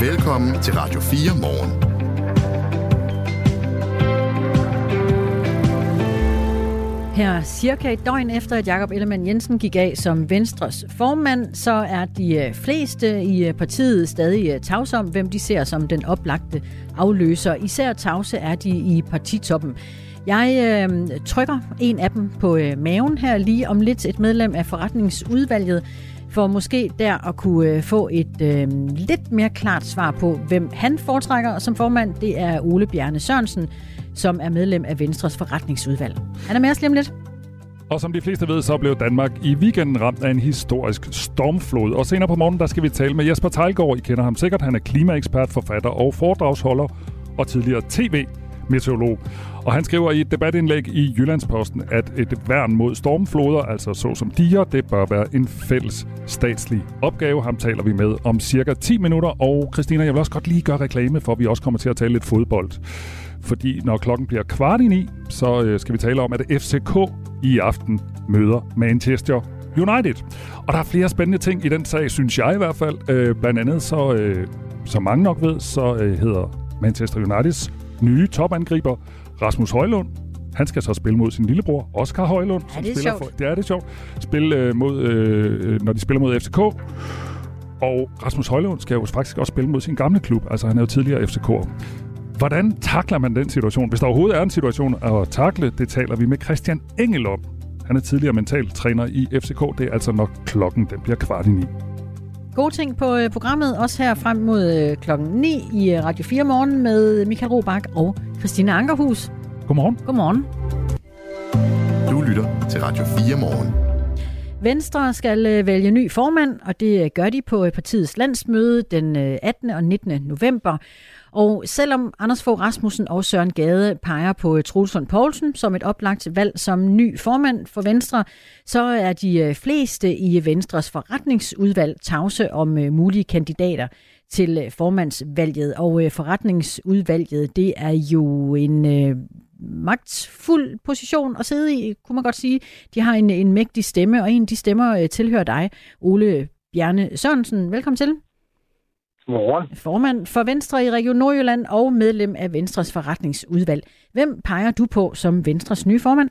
Velkommen til Radio 4 morgen. Her cirka et døgn efter, at Jakob Ellemann Jensen gik af som Venstres formand, så er de øh, fleste i øh, partiet stadig øh, tavse om, hvem de ser som den oplagte afløser. Især tavse er de i partitoppen. Jeg øh, trykker en af dem på øh, maven her lige om lidt, et medlem af forretningsudvalget, for måske der at kunne øh, få et øh, lidt mere klart svar på, hvem han foretrækker som formand. Det er Ole Bjerne Sørensen, som er medlem af Venstres forretningsudvalg. Han er med os lige om lidt. Og som de fleste ved, så blev Danmark i weekenden ramt af en historisk stormflod. Og senere på morgen, der skal vi tale med Jesper Tejlgaard. I kender ham sikkert. Han er klimaekspert, forfatter og foredragsholder og tidligere tv meteorolog. Og han skriver i et debatindlæg i Jyllandsposten, at et værn mod stormfloder, altså såsom diger, det bør være en fælles statslig opgave. Ham taler vi med om cirka 10 minutter. Og Christina, jeg vil også godt lige gøre reklame for, at vi også kommer til at tale lidt fodbold. Fordi når klokken bliver kvart i ni, så øh, skal vi tale om, at FCK i aften møder Manchester United. Og der er flere spændende ting i den sag, synes jeg i hvert fald. Øh, blandt andet, så, øh, som mange nok ved, så øh, hedder Manchester Uniteds nye topangriber Rasmus Højlund. Han skal så spille mod sin lillebror, Oscar Højlund. Ja, det er spiller sjovt. For, det er det sjovt. Spille, øh, mod, øh, når de spiller mod FCK. Og Rasmus Højlund skal jo faktisk også spille mod sin gamle klub. Altså, han er jo tidligere FCK'er. Hvordan takler man den situation? Hvis der overhovedet er en situation at takle, det taler vi med Christian Engel om. Han er tidligere mentaltræner i FCK. Det er altså nok klokken, den bliver kvart i ni. Gode ting på øh, programmet, også her frem mod øh, klokken 9 i øh, Radio 4 morgen med Michael Robach og Christina Ankerhus. Godmorgen. Godmorgen. Du lytter til Radio 4 morgen. Venstre skal øh, vælge ny formand, og det øh, gør de på øh, partiets landsmøde den øh, 18. og 19. november. Og selvom Anders Fogh Rasmussen og Søren Gade peger på Troels Lund Poulsen som et oplagt valg som ny formand for Venstre, så er de fleste i Venstres forretningsudvalg tavse om mulige kandidater til øh, formandsvalget. Og øh, forretningsudvalget, det er jo en øh, magtfuld position at sidde i, kunne man godt sige. De har en, en mægtig stemme, og en af de stemmer øh, tilhører dig, Ole Bjarne Sørensen. Velkommen til. Morgen. Formand for Venstre i Region Nordjylland og medlem af Venstres forretningsudvalg. Hvem peger du på som Venstres nye formand?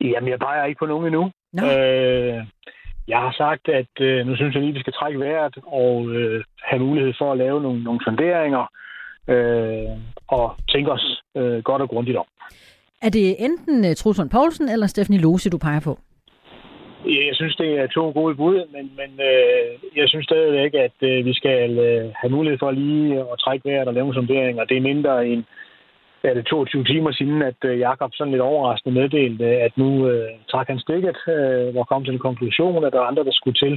Jamen, jeg peger ikke på nogen endnu. Nå. Øh, jeg har sagt, at øh, nu synes jeg lige, vi skal trække vejret og øh, have mulighed for at lave nogle, nogle sonderinger øh, og tænke os øh, godt og grundigt om. Er det enten Troels Lund Poulsen eller Stephanie Lose, du peger på? Jeg synes, det er to gode bud, men, men øh, jeg synes stadigvæk, at øh, vi skal øh, have mulighed for lige at trække vejret og lave nogle sonderinger. Det er mindre end er det 22 timer siden, at øh, Jakob sådan lidt overraskende meddelte, at nu øh, trak han stikket, øh, hvor kom til en konklusion, at der er andre, der skulle til.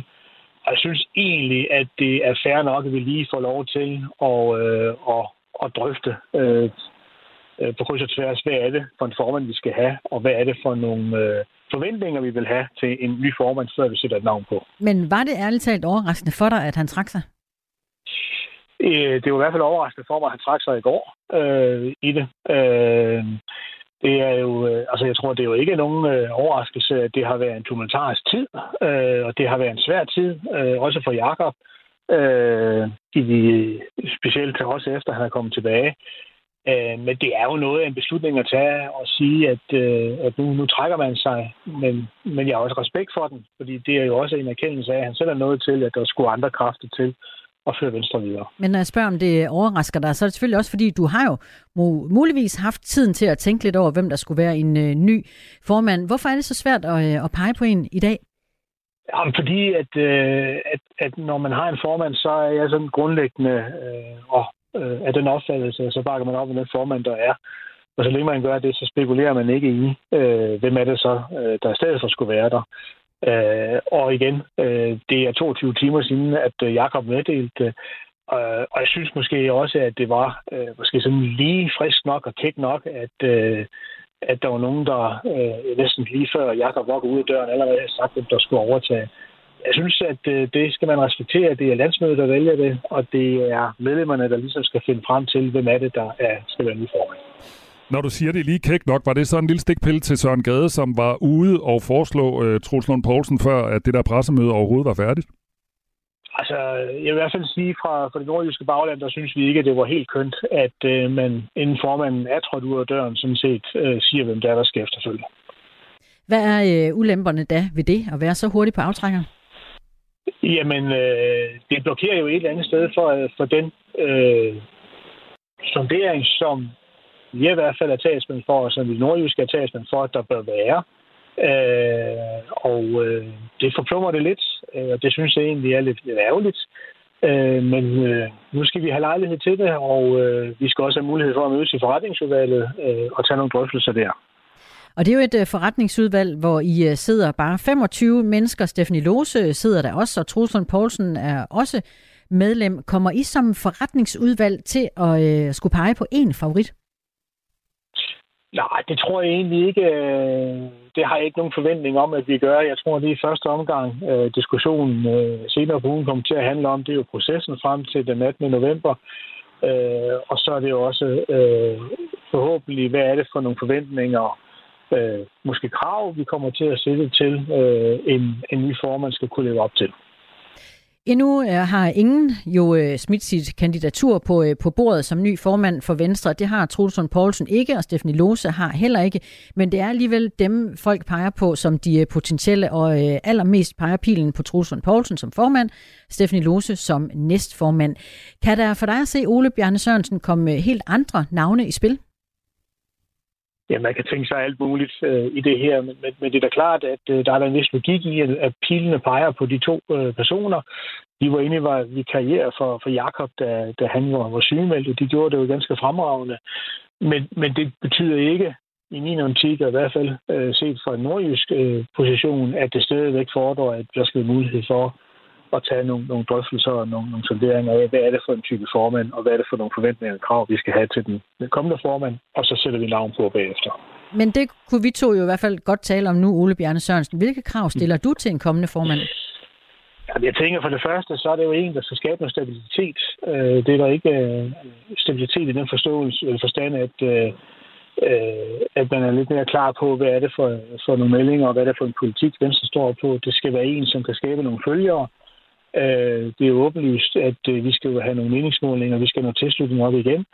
Og jeg synes egentlig, at det er fair nok, at vi lige får lov til at, øh, at, at drøfte øh, øh, på kryds og tværs, hvad er det for en formand, vi skal have, og hvad er det for nogle øh, forventninger, vi vil have til en ny formand, før vi sætter et navn på. Men var det ærligt talt overraskende for dig, at han trak sig? Øh, Det var i hvert fald overraskende for mig, at han trak sig i går øh, i det. Øh, det er jo, øh, altså jeg tror, det er jo ikke nogen øh, overraskelse, at det har været en tumultarisk tid, øh, og det har været en svær tid, øh, også for Jakob, øh, i de, specielt til også efter, han er kommet tilbage. Øh, men det er jo noget af en beslutning at tage og sige, at, øh, at nu, nu trækker man sig, men, men jeg har også respekt for den, fordi det er jo også en erkendelse af, at han selv er nået til, at der skulle andre kræfter til at føre Venstre videre. Men når jeg spørger, om det overrasker dig, så er det selvfølgelig også, fordi du har jo mu- muligvis haft tiden til at tænke lidt over, hvem der skulle være en øh, ny formand. Hvorfor er det så svært at, øh, at pege på en i dag? Jamen, fordi at, øh, at, at når man har en formand, så er jeg sådan grundlæggende øh, og, øh, af den opfattelse, så bakker man op med den formand, der er. Og så længe man gør det, så spekulerer man ikke i, øh, hvem er det så, øh, der i stedet for skulle være der. Øh, og igen, øh, det er 22 timer siden, at øh, Jakob meddelte det. Øh, øh, og jeg synes måske også, at det var øh, måske sådan lige frisk nok og kæk nok, at, øh, at der var nogen, der øh, næsten lige før Jakob var gået ud af døren, allerede havde sagt, at der skulle overtage. Jeg synes, at øh, det skal man respektere. Det er landsmødet, der vælger det, og det er medlemmerne, der ligesom skal finde frem til, hvem er det, der er, skal være ny formand. Når du siger det lige kæk nok, var det så en lille stikpille til Søren Gade, som var ude og foreslå uh, Troels Lund Poulsen, før at det der pressemøde overhovedet var færdigt? Altså, jeg vil i hvert fald sige, fra, fra det nordjyske bagland, der synes vi ikke, at det var helt kønt, at øh, man inden formanden er trådt ud af døren, sådan set øh, siger, hvem der er, der skal efterfølge. Hvad er øh, ulemperne da ved det, at være så hurtigt på aftrækker? Jamen, øh, det blokerer jo et eller andet sted for, øh, for den øh, sondering, som vi i hvert fald er talsmænd for, og som vi nordjyske er talsmænd for, at der bør være. Øh, og øh, det forplummer det lidt, øh, og det synes jeg egentlig er lidt, lidt ærgerligt. Øh, men øh, nu skal vi have lejlighed til det, og øh, vi skal også have mulighed for at mødes i forretningsudvalget øh, og tage nogle drøftelser der. Og det er jo et øh, forretningsudvalg, hvor I øh, sidder bare 25 mennesker. Stephanie Lose øh, sidder der også, og Truslund Poulsen er også medlem. Kommer I som forretningsudvalg til at øh, skulle pege på én favorit? Nej, det tror jeg egentlig ikke. Øh, det har jeg ikke nogen forventning om, at vi gør. Jeg tror, det er i første omgang øh, diskussionen øh, senere på ugen kommer til at handle om. Det er jo processen frem til den 18. november. Og så er det jo også forhåbentlig, hvad er det for nogle forventninger, måske krav, vi kommer til at sætte til en, en ny formand skal kunne leve op til. Endnu øh, har ingen jo øh, smidt sit kandidatur på, øh, på bordet som ny formand for Venstre. Det har Trulsund Poulsen ikke, og Stephanie Lose har heller ikke. Men det er alligevel dem, folk peger på som de øh, potentielle, og øh, allermest peger pilen på Trulsund Poulsen som formand, Stephanie Lose som næstformand. Kan der for dig at se Ole Bjarne Sørensen komme øh, helt andre navne i spil? Ja, man kan tænke sig alt muligt øh, i det her, men, men, men det er da klart, at øh, der er der en vis logik i, at, at pilene peger på de to øh, personer. De var inde var vi karriere for, for Jakob, da, da han var, var sygemeldt, og de gjorde det jo ganske fremragende. Men, men det betyder ikke, i min optik, i hvert fald øh, set fra en nordjysk øh, position, at det stadigvæk fordrer, at der skal være mulighed for at tage nogle, nogle drøftelser og nogle, nogle sonderinger af, hvad er det for en type formand, og hvad er det for nogle forventninger og krav, vi skal have til den kommende formand, og så sætter vi navn på bagefter. Men det kunne vi to jo i hvert fald godt tale om nu, Ole Bjarne Sørensen. Hvilke krav stiller du til en kommende formand? Jeg tænker for det første, så er det jo en, der skal skabe noget stabilitet. Øh, det er der ikke øh, stabilitet i den forståelse, eller forstand, at, øh, at man er lidt mere klar på, hvad er det for, for nogle meldinger, og hvad er det for en politik, Venstre står på. Det skal være en, som kan skabe nogle følgere, Øh, det er jo åbenlyst, at øh, vi skal jo have nogle meningsmålinger, vi skal have noget tilslutning op igen.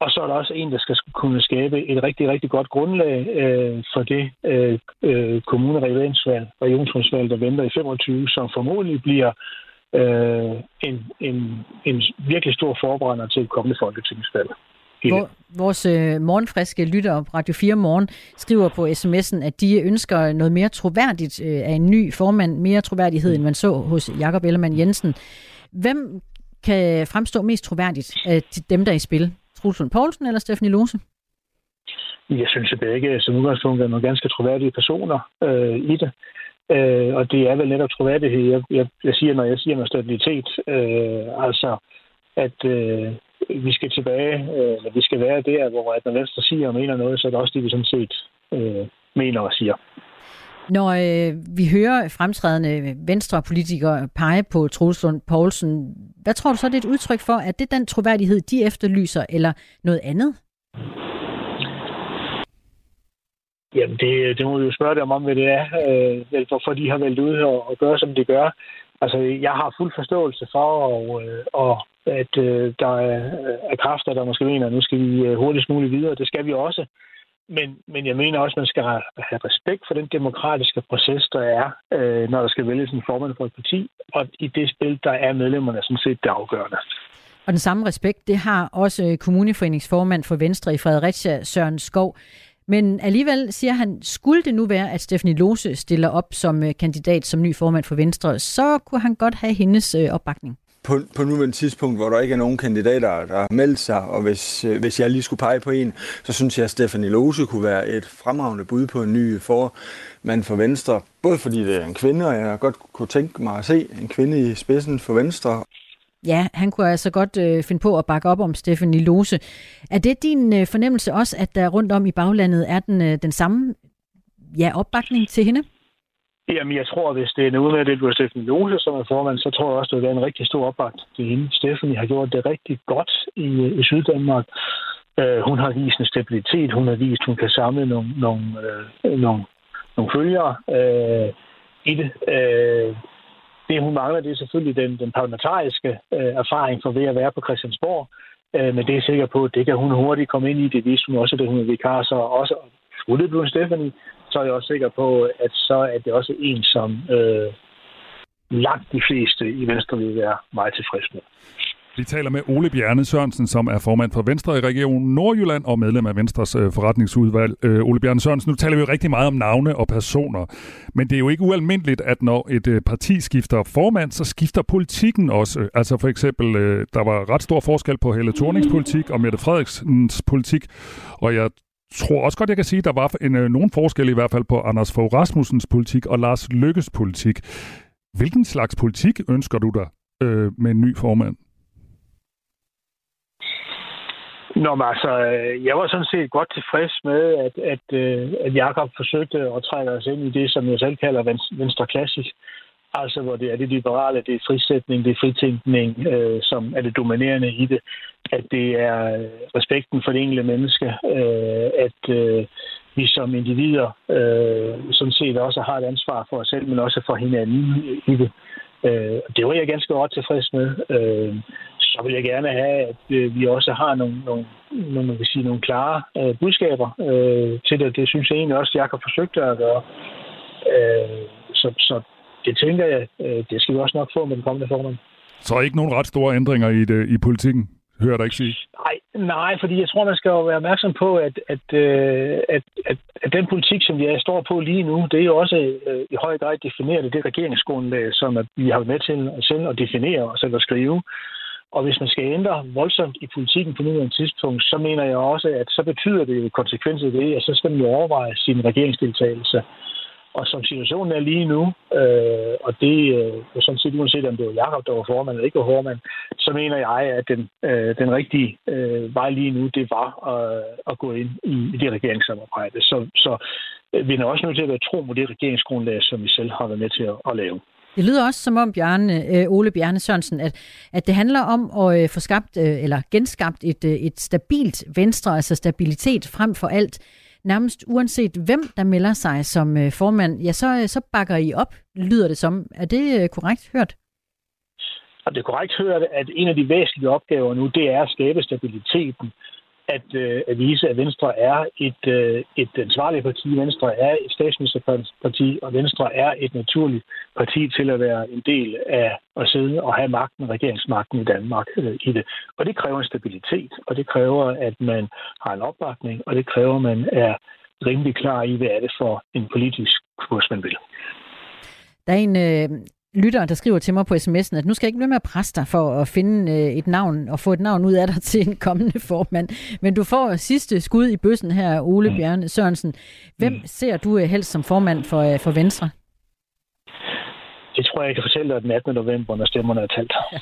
Og så er der også en, der skal kunne skabe et rigtig, rigtig godt grundlag øh, for det øh, øh, kommuneregeringsvalg, regionsrådsvalg, der venter i 25, som formodentlig bliver øh, en, en, en virkelig stor forbrænder til et kommende folketingsvalg. Hvor, vores øh, morgenfriske lytter på Radio 4 Morgen skriver på sms'en, at de ønsker noget mere troværdigt øh, af en ny formand, mere troværdighed, end man så hos Jakob Ellemann Jensen. Hvem kan fremstå mest troværdigt af dem, der er i spil? Truls Poulsen eller Stephanie Lose? Jeg synes, at begge som udgangspunkt er nogle ganske troværdige personer øh, i det. Øh, og det er vel netop troværdighed, jeg, jeg, jeg siger, når jeg siger noget stabilitet. Øh, altså, at øh, vi skal tilbage, øh, eller vi skal være der, hvor at når Venstre siger og mener noget, så er det også det, vi sådan set øh, mener og siger. Når øh, vi hører fremtrædende venstrepolitikere pege på Troels Lund Poulsen, hvad tror du så, det er et udtryk for? at det den troværdighed, de efterlyser, eller noget andet? Jamen, det, det må vi jo spørge dem om, hvad det er, øh, hvorfor de har valgt ud og, og gøre, som de gør. Altså, jeg har fuld forståelse for, og, øh, og at øh, der er, øh, er kræfter, der måske mener, at nu skal vi øh, hurtigst muligt videre. Det skal vi også. Men, men jeg mener også, at man skal have respekt for den demokratiske proces, der er, øh, når der skal vælges en formand for et parti. Og i det spil, der er medlemmerne sådan set det afgørende. Og den samme respekt, det har også kommuneforeningsformand for Venstre i Fredericia, Søren Skov. Men alligevel siger han, skulle det nu være, at Stephanie Lose stiller op som øh, kandidat som ny formand for Venstre, så kunne han godt have hendes øh, opbakning på, på nuværende tidspunkt, hvor der ikke er nogen kandidater, der har meldt sig, og hvis, øh, hvis jeg lige skulle pege på en, så synes jeg, at Stefanie Lose kunne være et fremragende bud på en ny formand for Venstre. Både fordi det er en kvinde, og jeg godt kunne tænke mig at se en kvinde i spidsen for Venstre. Ja, han kunne altså godt øh, finde på at bakke op om Stephanie Lose. Er det din øh, fornemmelse også, at der rundt om i baglandet er den, øh, den samme ja, opbakning til hende? Jamen, jeg tror, hvis det er noget med, at det bliver Stephanie Lose som er formand, så tror jeg også, det vil være en rigtig stor opbakning til hende. Stephanie har gjort det rigtig godt i, øh, i Syddanmark. Øh, hun har vist en stabilitet. Hun har vist, at hun kan samle nogle, nogle, øh, nogle, nogle følgere øh, i det. Øh, det, hun mangler, det er selvfølgelig den, den parlamentariske øh, erfaring for ved at være på Christiansborg. Øh, men det er sikker på, at det kan hun hurtigt komme ind i. Det viser hun også, at hun er vikar, så også skulle det blive Stephanie, så er jeg også sikker på, at så er det også en, som øh, langt de fleste i Venstre vil være meget tilfreds med. Vi taler med Ole Bjerne Sørensen, som er formand for Venstre i Region Nordjylland og medlem af Venstres øh, forretningsudvalg. Øh, Ole Bjerne Sørensen, nu taler vi jo rigtig meget om navne og personer, men det er jo ikke ualmindeligt, at når et øh, parti skifter formand, så skifter politikken også. Øh, altså for eksempel, øh, der var ret stor forskel på Helle Thornings politik og Mette Frederiksens politik, og jeg tror også godt, jeg kan sige, at der var en, øh, nogen forskel i hvert fald på Anders Fogh Rasmussens politik og Lars Lykkes politik. Hvilken slags politik ønsker du dig øh, med en ny formand? Nå, men altså, øh, jeg var sådan set godt tilfreds med, at, at, øh, at Jakob forsøgte at trække os ind i det, som jeg selv kalder Venstre Klassisk. Altså, hvor det er det liberale, det er frisætning, det er fritænkning, øh, som er det dominerende i det. At det er øh, respekten for det enkelte menneske. Øh, at øh, vi som individer øh, sådan set også har et ansvar for os selv, men også for hinanden i det. Øh, det var jeg ganske godt tilfreds med. Øh, så vil jeg gerne have, at øh, vi også har nogle, nogle, nogle, man kan sige, nogle klare øh, budskaber øh, til det. Det synes jeg egentlig også, at jeg har forsøgt at gøre. Øh, så, så det tænker jeg, øh, det skal vi også nok få med den kommende formand. Så ikke nogen ret store ændringer i, det, i politikken? hører dig ikke sige? Nej, nej, fordi jeg tror, man skal jo være opmærksom på, at, at, øh, at, at, at den politik, som jeg står på lige nu, det er jo også øh, i høj grad defineret det regeringsgrundlag, som at vi har været med til at selv at definere og selv at skrive. Og hvis man skal ændre voldsomt i politikken på nuværende tidspunkt, så mener jeg også, at så betyder det konsekvenser det, at så skal man jo overveje sin regeringsdeltagelse. Og som situationen er lige nu, øh, og det øh, er sådan set uanset om det var Jacob, der var formand eller ikke var formand, så mener jeg, at den, øh, den rigtige øh, vej lige nu, det var at, at gå ind i, i det regeringssamarbejde. Så, så øh, vi er også nødt til at være tro mod det regeringsgrundlag, som vi selv har været med til at, at lave. Det lyder også som om, Bjarne, øh, Ole Bjarne Sørensen, at, at det handler om at øh, få skabt øh, eller genskabt et, øh, et stabilt venstre, altså stabilitet frem for alt nærmest uanset hvem, der melder sig som øh, formand, ja, så, øh, så bakker I op, lyder det som. Er det øh, korrekt hørt? Og det er korrekt hørt, at en af de væsentlige opgaver nu, det er at skabe stabiliteten at, øh, at vise, at Venstre er et, øh, et ansvarligt parti. Venstre er et statsministerparti, og Venstre er et naturligt parti til at være en del af at sidde og have magten, regeringsmagten i Danmark øh, i det. Og det kræver en stabilitet, og det kræver, at man har en opbakning, og det kræver, at man er rimelig klar i, hvad er det for en politisk kurs, man vil. Der er en, øh, lytter, der skriver til mig på sms'en, at nu skal jeg ikke blive med at presse dig for at finde øh, et navn og få et navn ud af dig til en kommende formand. Men du får sidste skud i bøssen her, Ole mm. Bjørn Sørensen. Hvem mm. ser du øh, helst som formand for, øh, for Venstre? Det tror jeg, jeg kan fortælle dig den 18. november, når stemmerne er talt. Ja.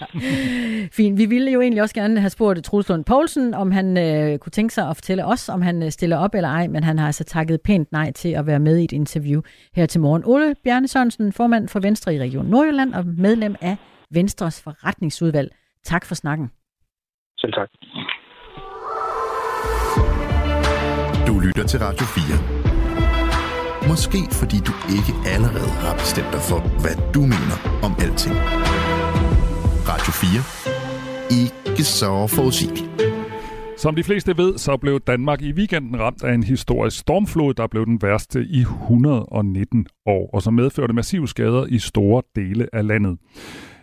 Fint. Vi ville jo egentlig også gerne have spurgt Troels Lund Poulsen, om han øh, kunne tænke sig at fortælle os, om han øh, stiller op eller ej, men han har altså takket pænt nej til at være med i et interview her til morgen. Ole Bjarne Sørensen, formand for Venstre i Region Nordjylland og medlem af Venstres forretningsudvalg. Tak for snakken. Selv tak. Du lytter til Radio 4. Måske fordi du ikke allerede har bestemt dig for, hvad du mener om alting. Radio 4. Ikke så forudsigeligt. Som de fleste ved, så blev Danmark i weekenden ramt af en historisk stormflod, der blev den værste i 119 år, og som medførte massive skader i store dele af landet.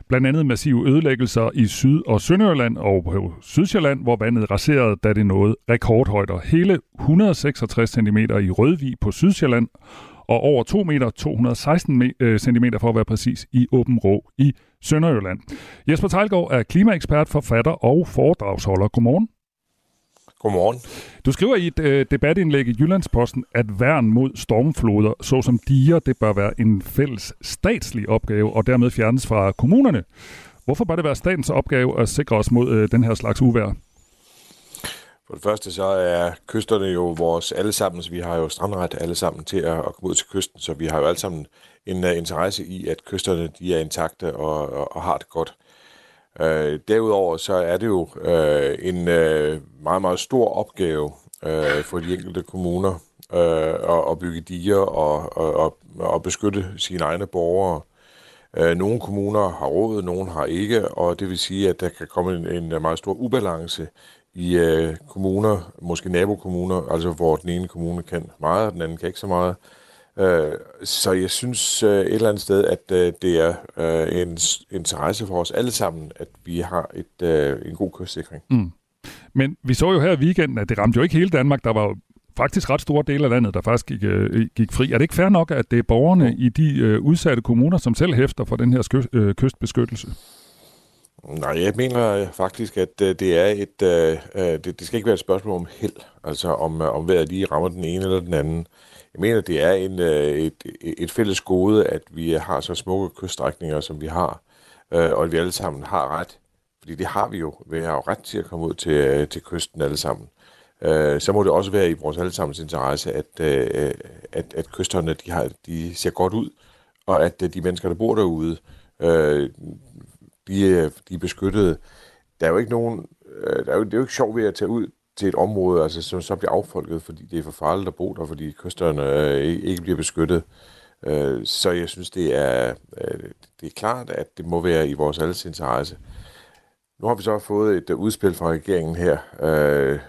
Blandt andet massive ødelæggelser i Syd- og Sønderjylland og på Sydsjælland, hvor vandet raserede, da det nåede rekordhøjder. Hele 166 cm i Rødvig på Sydsjælland og over 2 meter 216 øh, cm for at være præcis i Åben Rå i Sønderjylland. Jesper Tejlgaard er klimaekspert, forfatter og foredragsholder. Godmorgen. Godmorgen. Du skriver i et øh, debatindlæg i Jyllandsposten, at værn mod stormfloder, såsom diger, det bør være en fælles statslig opgave og dermed fjernes fra kommunerne. Hvorfor bør det være statens opgave at sikre os mod øh, den her slags uvær? For det første så er kysterne jo vores allesammens. Vi har jo strandret alle sammen til at, at komme ud til kysten, så vi har jo alle sammen en uh, interesse i, at kysterne de er intakte og, og, og har det godt. Øh, derudover så er det jo øh, en øh, meget, meget stor opgave øh, for de enkelte kommuner øh, at, at bygge diger og, og, og, og beskytte sine egne borgere. Øh, nogle kommuner har råd, nogle har ikke, og det vil sige, at der kan komme en, en meget stor ubalance i øh, kommuner, måske nabokommuner, altså hvor den ene kommune kan meget, og den anden kan ikke så meget. Øh, så jeg synes øh, et eller andet sted, at øh, det er øh, en interesse for os alle sammen, at vi har et, øh, en god kystsikring. Mm. Men vi så jo her i weekenden, at det ramte jo ikke hele Danmark. Der var faktisk ret store dele af landet, der faktisk gik, øh, gik fri. Er det ikke fair nok, at det er borgerne i de øh, udsatte kommuner, som selv hæfter for den her skø, øh, kystbeskyttelse? Nej, jeg mener øh, faktisk, at øh, det er et, øh, øh, det, det skal ikke være et spørgsmål om held, altså om, om hver lige rammer den ene eller den anden. Jeg mener, det er en, et, et fælles gode, at vi har så smukke kyststrækninger, som vi har, og at vi alle sammen har ret. Fordi det har vi jo. Vi har jo ret til at komme ud til, til kysten alle sammen. Så må det også være i vores allesammens interesse, at, at, at kysterne de har, de ser godt ud, og at de mennesker, der bor derude, de, er, de er beskyttede. Der er jo ikke nogen, øh, der er jo, det er jo ikke sjovt ved at tage ud til et område, altså, som så bliver affolket, fordi det er for farligt at bo der, fordi kysterne øh, ikke bliver beskyttet. Øh, så jeg synes, det er, øh, det er klart, at det må være i vores alles interesse. Nu har vi så fået et udspil fra regeringen her øh,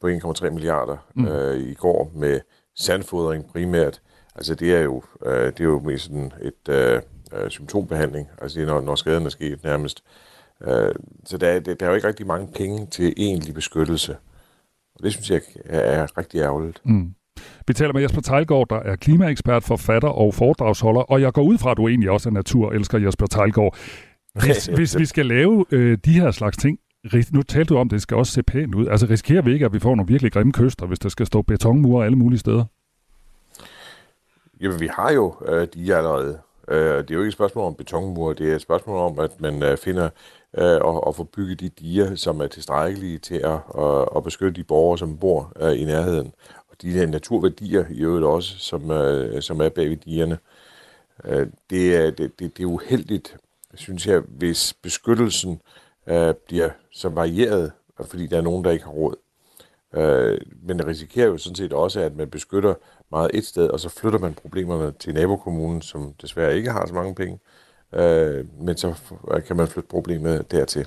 på 1,3 milliarder mm. øh, i går med sandfodring primært. Altså det er jo, øh, det er jo mest sådan et, øh, øh, symptombehandling, altså når, når skaden er sket nærmest. Øh, så der, der, der er jo ikke rigtig mange penge til egentlig beskyttelse. Og det synes jeg er, er rigtig ærgerligt. Mm. Vi taler med Jesper Tejlgaard, der er klimaekspert, forfatter og foredragsholder, og jeg går ud fra, at du egentlig også er naturelsker, Jesper Tejlgaard. Hvis, hvis vi skal lave øh, de her slags ting, nu talte du om, at det skal også se pænt ud. Altså risikerer vi ikke, at vi får nogle virkelig grimme kyster, hvis der skal stå betonmure alle mulige steder? Jamen, vi har jo øh, de allerede. Øh, det er jo ikke et spørgsmål om betonmur, det er et spørgsmål om, at man øh, finder øh, og, og får bygget de diger, som er tilstrækkelige til at, at, at beskytte de borgere, som bor øh, i nærheden. Og de her naturværdier i øvrigt også, som, øh, som er bag ved digerne. Øh, det, er, det, det, det er uheldigt, synes jeg, hvis beskyttelsen øh, bliver så varieret, fordi der er nogen, der ikke har råd. Øh, men det risikerer jo sådan set også, at man beskytter meget et sted, og så flytter man problemerne til nabokommunen, som desværre ikke har så mange penge, øh, men så kan man flytte problemet dertil.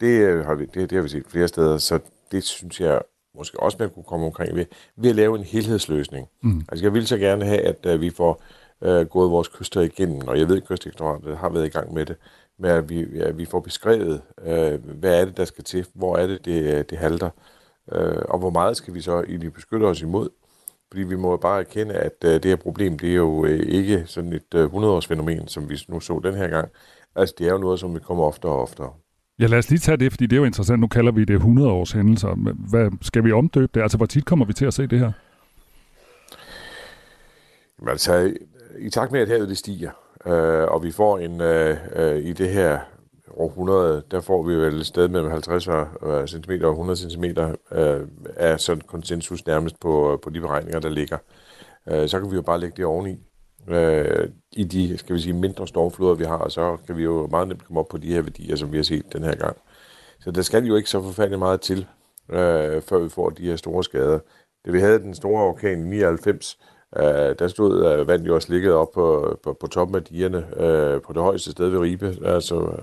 Det, øh, har vi, det, det har vi set flere steder, så det synes jeg måske også, man kunne komme omkring ved, ved at lave en helhedsløsning. Mm. Altså jeg vil så gerne have, at uh, vi får uh, gået vores kyster igennem, og jeg ved, at kystdirektoratet har været i gang med det, med at vi, at vi får beskrevet, uh, hvad er det, der skal til, hvor er det, det, det halter, uh, og hvor meget skal vi så egentlig beskytte os imod. Fordi vi må bare erkende, at uh, det her problem, det er jo uh, ikke sådan et uh, 100-års fænomen, som vi nu så den her gang. Altså, det er jo noget, som vi kommer oftere og oftere. Ja, lad os lige tage det, fordi det er jo interessant. Nu kalder vi det 100-års hændelser. Hvad, skal vi omdøbe det? Altså, hvor tit kommer vi til at se det her? Jamen, altså, i takt med, at havet det stiger, øh, og vi får en, øh, øh, i det her århundrede, der får vi vel et sted mellem 50 cm og 100 cm øh, af sådan konsensus nærmest på, på de beregninger, der ligger. Øh, så kan vi jo bare lægge det oveni øh, i de, skal vi sige, mindre stormfloder, vi har, og så kan vi jo meget nemt komme op på de her værdier, som vi har set den her gang. Så der skal jo ikke så forfærdeligt meget til, øh, før vi får de her store skader. Det vi havde den store orkan i 99, øh, der stod øh, vand jo også ligget op på, på, på toppen af dierne, øh, på det højeste sted ved Ribe, altså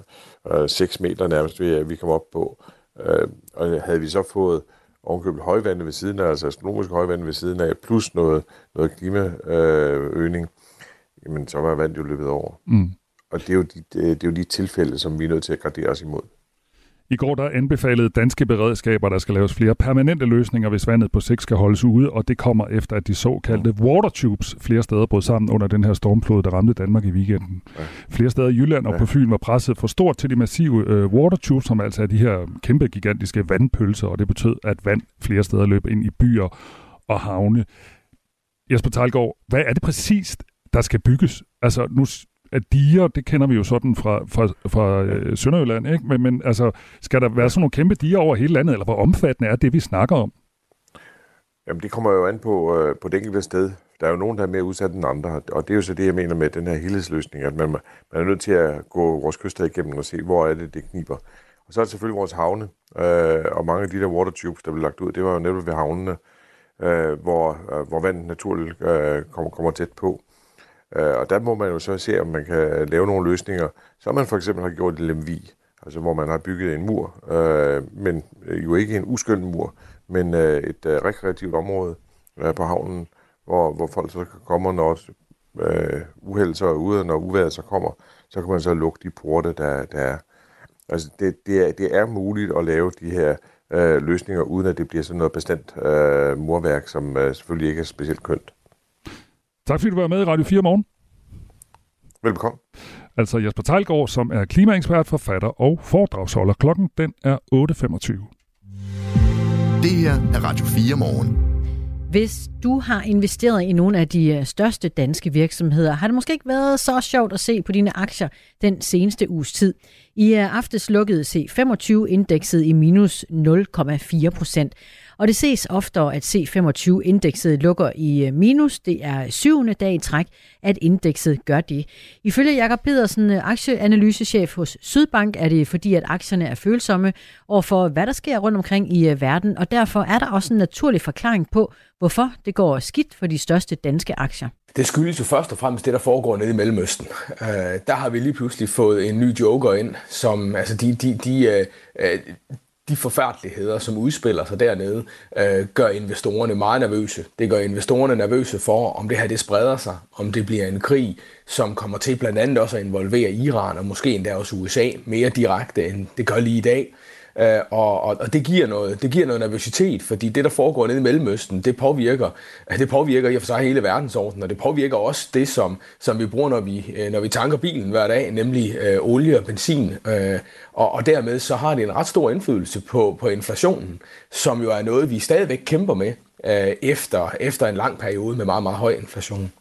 øh, 6 meter nærmest, vi, vi kom op på. Øh, og havde vi så fået ovenkøbet højvande ved siden af, altså astronomisk højvande ved siden af, plus noget, noget klimaøgning, jamen så var vandet jo løbet over. Mm. Og det er, jo de, det er jo de tilfælde, som vi er nødt til at gradere os imod. I går der anbefalede danske beredskaber, der skal laves flere permanente løsninger, hvis vandet på sigt skal holdes ude, og det kommer efter, at de såkaldte watertubes flere steder brød sammen under den her stormflod, der ramte Danmark i weekenden. Ja. Flere steder i Jylland og på Fyn var presset for stort til de massive øh, watertubes, som altså er de her kæmpe gigantiske vandpølser, og det betød, at vand flere steder løb ind i byer og havne. Jesper Talgaard, hvad er det præcist, der skal bygges? Altså, nu at diger, det kender vi jo sådan fra, fra, fra øh, Sønderjylland, ikke? Men, men altså, skal der være sådan nogle kæmpe diger over hele landet, eller hvor omfattende er det, vi snakker om? Jamen, det kommer jo an på, øh, på det enkelte sted. Der er jo nogen, der er mere udsat end andre, og det er jo så det, jeg mener med den her helhedsløsning, at man, man er nødt til at gå vores kyster igennem og se, hvor er det, det kniber. Og så er det selvfølgelig vores havne, øh, og mange af de der water tubes, der blev lagt ud, det var jo netop ved havnene, øh, hvor, øh, hvor vandet naturligt øh, kommer, kommer tæt på. Øh, og der må man jo så se, om man kan lave nogle løsninger, som man for eksempel har gjort i Lemvi, altså hvor man har bygget en mur, øh, men øh, jo ikke en uskyldt mur, men øh, et rekreativt område på havnen, hvor, hvor folk så kan komme, når øh, uheld så er ude, når uværet så kommer, så kan man så lukke de porte, der, der er. Altså det, det, er, det er muligt at lave de her øh, løsninger, uden at det bliver sådan noget bestemt øh, murværk, som øh, selvfølgelig ikke er specielt kønt. Tak fordi du var med i Radio 4 morgen. Velbekomme. Altså Jesper Tejlgaard, som er klimaekspert, forfatter og foredragsholder. Klokken den er 8.25. Det her er Radio 4 morgen. Hvis du har investeret i nogle af de øh, største danske virksomheder, har det måske ikke været så sjovt at se på dine aktier den seneste uges tid. I øh, aftes lukkede C25-indekset i minus 0,4 procent. Og det ses oftere, at C25-indekset lukker i øh, minus. Det er syvende dag i træk, at indekset gør det. Ifølge Jakob Pedersen, øh, aktieanalysechef hos Sydbank, er det fordi, at aktierne er følsomme over for, hvad der sker rundt omkring i øh, verden, og derfor er der også en naturlig forklaring på, hvorfor det går skidt for de største danske aktier. Det skyldes jo først og fremmest det, der foregår nede i Mellemøsten. Der har vi lige pludselig fået en ny joker ind, som altså de, de, de, uh, de forfærdeligheder, som udspiller sig dernede, øh, gør investorerne meget nervøse. Det gør investorerne nervøse for, om det her det spreder sig, om det bliver en krig, som kommer til blandt andet også at involvere Iran og måske endda også USA mere direkte, end det gør lige i dag. Øh, og, og, og det giver noget, det giver noget nervøsitet, fordi det, der foregår nede i Mellemøsten, det påvirker, det påvirker i og for sig hele verdensordenen, og det påvirker også det, som, som vi bruger, når vi, øh, når vi tanker bilen hver dag, nemlig øh, olie og benzin. Øh, og, og dermed så har det en ret stor indflydelse på, på inflationen, som jo er noget, vi stadigvæk kæmper med øh, efter, efter en lang periode med meget, meget høj inflation.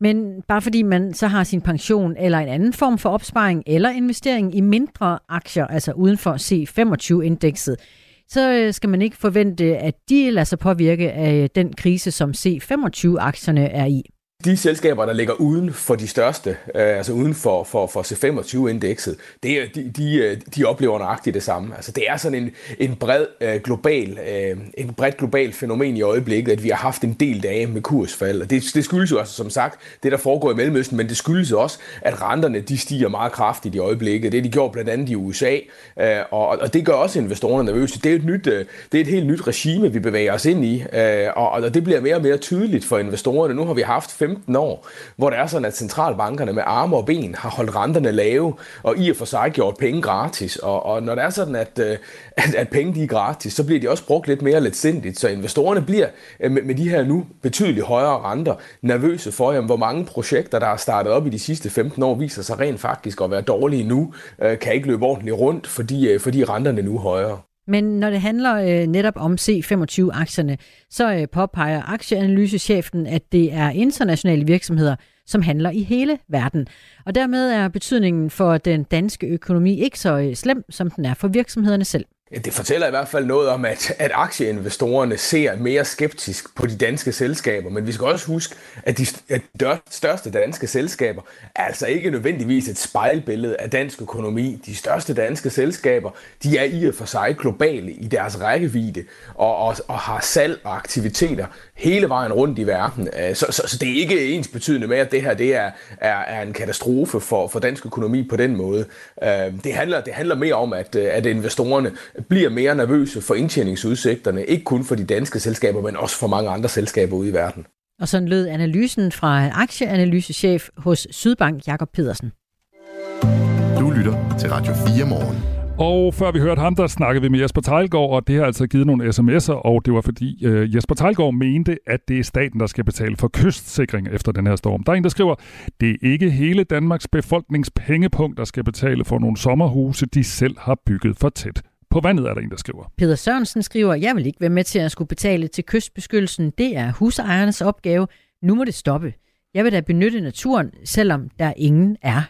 Men bare fordi man så har sin pension eller en anden form for opsparing eller investering i mindre aktier, altså uden for C25-indekset, så øh, skal man ikke forvente, at de lader sig påvirke af øh, den krise, som C25-aktierne er i de selskaber, der ligger uden for de største, øh, altså uden for, for, for C25-indekset, det, de, de, øh, de oplever nøjagtigt det samme. Altså, det er sådan en, en bred øh, global, øh, en bredt global fænomen i øjeblikket, at vi har haft en del dage med kursfald. Og det, det skyldes jo altså, som sagt, det der foregår i Mellemøsten, men det skyldes også, at renterne de stiger meget kraftigt i øjeblikket. Det de gjorde blandt andet i USA, øh, og, og det gør også investorerne nervøse. Det er, et nyt, øh, det er et helt nyt regime, vi bevæger os ind i, øh, og, og det bliver mere og mere tydeligt for investorerne. Nu har vi haft 15 år, hvor det er sådan, at centralbankerne med arme og ben har holdt renterne lave, og i og for sig gjort penge gratis. Og, og når det er sådan, at, øh, at, at penge de er gratis, så bliver de også brugt lidt mere let sindigt. Så investorerne bliver øh, med, med de her nu betydeligt højere renter nervøse for, jamen, hvor mange projekter, der er startet op i de sidste 15 år, viser sig rent faktisk at være dårlige nu, øh, kan ikke løbe ordentligt rundt, fordi, fordi renterne nu er højere. Men når det handler øh, netop om C25-aktierne, så øh, påpeger aktieanalysechefen, at det er internationale virksomheder, som handler i hele verden. Og dermed er betydningen for den danske økonomi ikke så øh, slem, som den er for virksomhederne selv. Det fortæller i hvert fald noget om, at, at aktieinvestorerne ser mere skeptisk på de danske selskaber, men vi skal også huske, at de, at de største danske selskaber er altså ikke nødvendigvis et spejlbillede af dansk økonomi. De største danske selskaber, de er i og for sig globale i deres rækkevidde og, og, og har salg og aktiviteter hele vejen rundt i verden. Øh, så, så, så det er ikke ens betydende med, at det her det er, er, er en katastrofe for, for dansk økonomi på den måde. Øh, det handler, det handler mere om, at, at investorerne bliver mere nervøse for indtjeningsudsigterne, ikke kun for de danske selskaber, men også for mange andre selskaber ude i verden. Og sådan lød analysen fra aktieanalysechef hos Sydbank, Jakob Pedersen. Du lytter til Radio 4 morgen. Og før vi hørte ham, der snakkede vi med Jesper Tejlgaard, og det har altså givet nogle sms'er, og det var fordi øh, Jesper Tejlgaard mente, at det er staten, der skal betale for kystsikring efter den her storm. Der er en, der skriver, det er ikke hele Danmarks befolkningspengepunkt, der skal betale for nogle sommerhuse, de selv har bygget for tæt på vandet, er der en, der skriver. Peter Sørensen skriver, jeg vil ikke være med til at skulle betale til kystbeskyttelsen. Det er husejernes opgave. Nu må det stoppe. Jeg vil da benytte naturen, selvom der ingen er.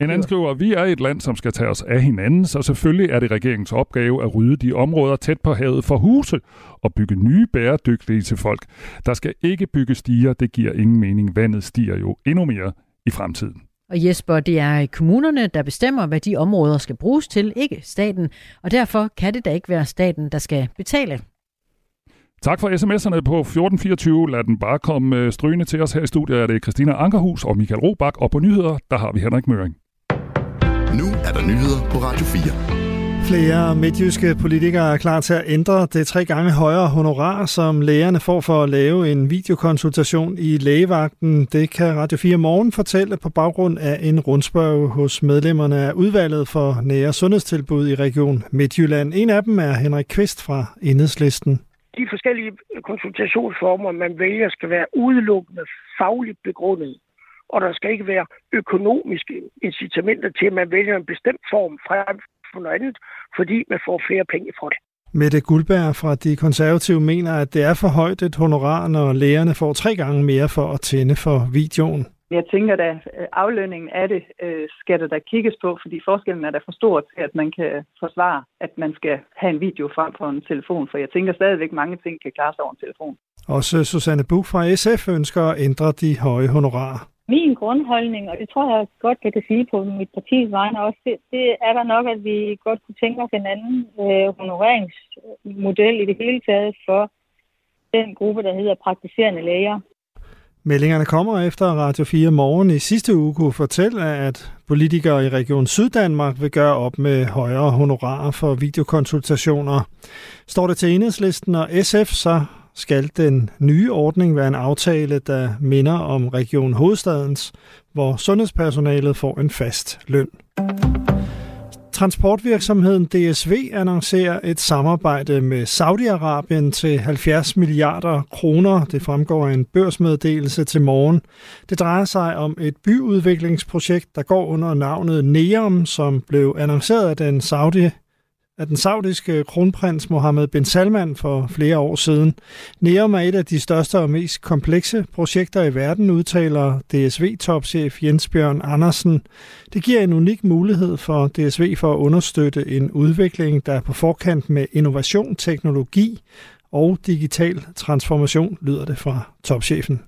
En anden skriver, vi er et land, som skal tage os af hinanden, så selvfølgelig er det regeringens opgave at rydde de områder tæt på havet for huse og bygge nye bæredygtige til folk. Der skal ikke bygge stiger, det giver ingen mening. Vandet stiger jo endnu mere i fremtiden. Og Jesper, det er kommunerne, der bestemmer, hvad de områder skal bruges til, ikke staten. Og derfor kan det da ikke være staten, der skal betale. Tak for sms'erne på 1424. Lad den bare komme øh, strygende til os her i studiet. Er det Christina Ankerhus og Michael Robach. Og på nyheder, der har vi Henrik Møring. Nu er der nyheder på Radio 4. Flere midtjyske politikere er klar til at ændre det tre gange højere honorar, som lægerne får for at lave en videokonsultation i lægevagten. Det kan Radio 4 Morgen fortælle på baggrund af en rundspørg hos medlemmerne af udvalget for nære sundhedstilbud i Region Midtjylland. En af dem er Henrik Kvist fra Enhedslisten. De forskellige konsultationsformer, man vælger, skal være udelukkende fagligt begrundet og der skal ikke være økonomiske incitamenter til, at man vælger en bestemt form frem for noget andet, fordi man får flere penge for det. Mette Guldberg fra De Konservative mener, at det er for højt et honorar, når lægerne får tre gange mere for at tænde for videoen. Jeg tænker da, aflønningen af det øh, skal der da kigges på, fordi forskellen er da for stor til, at man kan forsvare, at man skal have en video frem for en telefon, for jeg tænker stadigvæk, mange ting kan klare sig over en telefon. Også Susanne Buch fra SF ønsker at ændre de høje honorarer min grundholdning, og det tror jeg godt, jeg kan sige på mit partis vegne også, det, det er der nok, at vi godt kunne tænke os en anden øh, honoreringsmodel i det hele taget for den gruppe, der hedder praktiserende læger. Meldingerne kommer efter Radio 4 morgen i sidste uge kunne fortælle, at politikere i Region Syddanmark vil gøre op med højere honorarer for videokonsultationer. Står det til enhedslisten og SF, så skal den nye ordning være en aftale, der minder om Region Hovedstadens, hvor sundhedspersonalet får en fast løn. Transportvirksomheden DSV annoncerer et samarbejde med Saudi-Arabien til 70 milliarder kroner. Det fremgår af en børsmeddelelse til morgen. Det drejer sig om et byudviklingsprojekt, der går under navnet NEOM, som blev annonceret af den saudi af den saudiske kronprins Mohammed bin Salman for flere år siden. NEOM er et af de største og mest komplekse projekter i verden, udtaler DSV-topchef Jens Bjørn Andersen. Det giver en unik mulighed for DSV for at understøtte en udvikling, der er på forkant med innovation, teknologi og digital transformation, lyder det fra topchefen.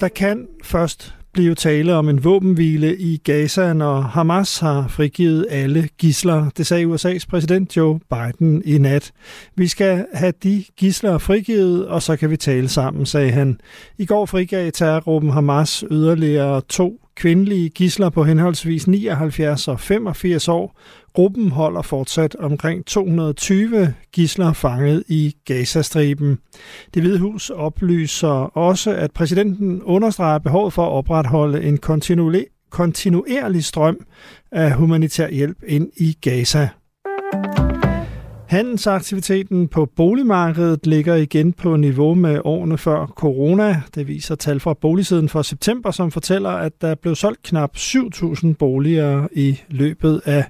Der kan først blive tale om en våbenhvile i Gaza, når Hamas har frigivet alle gisler. Det sagde USA's præsident Joe Biden i nat. Vi skal have de gisler frigivet, og så kan vi tale sammen, sagde han. I går frigav terrorgruppen Hamas yderligere to kvindelige gisler på henholdsvis 79 og 85 år. Gruppen holder fortsat omkring 220 gisler fanget i Gazastriben. Det Hvide Hus oplyser også, at præsidenten understreger behovet for at opretholde en kontinuerlig strøm af humanitær hjælp ind i Gaza. Handelsaktiviteten på boligmarkedet ligger igen på niveau med årene før corona. Det viser tal fra boligsiden for september, som fortæller, at der blev solgt knap 7.000 boliger i løbet af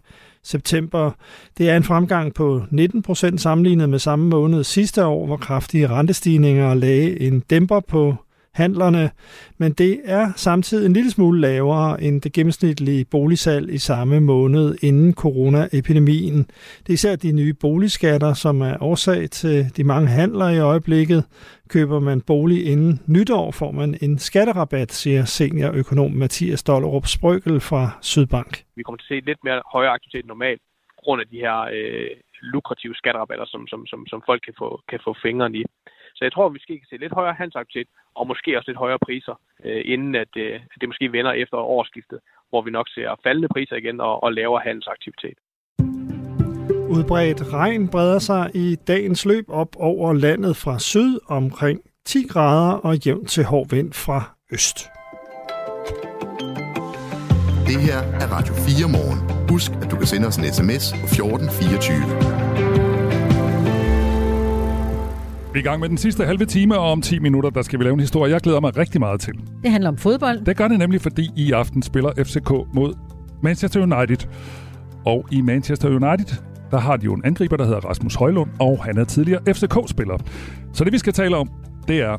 september. Det er en fremgang på 19 procent sammenlignet med samme måned sidste år, hvor kraftige rentestigninger lagde en dæmper på handlerne, men det er samtidig en lille smule lavere end det gennemsnitlige boligsalg i samme måned inden coronaepidemien. Det er især de nye boligskatter, som er årsag til de mange handler i øjeblikket. Køber man bolig inden nytår, får man en skatterabat, siger seniorøkonom Mathias Dollerup Sprøgel fra Sydbank. Vi kommer til at se lidt mere højere aktivitet end normalt, grund af de her øh, lukrative skatterabatter, som, som, som, som folk kan få, kan få fingrene i. Så jeg tror, at vi skal se lidt højere handelsaktivitet, og måske også lidt højere priser, øh, inden at, øh, at det måske vender efter årsskiftet, hvor vi nok ser faldende priser igen og, og lavere handelsaktivitet. Udbredt regn breder sig i dagens løb op over landet fra syd omkring 10 grader og jævnt til hård vind fra øst. Det her er Radio 4 morgen. Husk, at du kan sende os en sms på 1424. Vi er i gang med den sidste halve time, og om 10 minutter, der skal vi lave en historie, jeg glæder mig rigtig meget til. Det handler om fodbold. Det gør det nemlig, fordi i aften spiller FCK mod Manchester United. Og i Manchester United, der har de jo en angriber, der hedder Rasmus Højlund, og han er tidligere FCK-spiller. Så det, vi skal tale om, det er,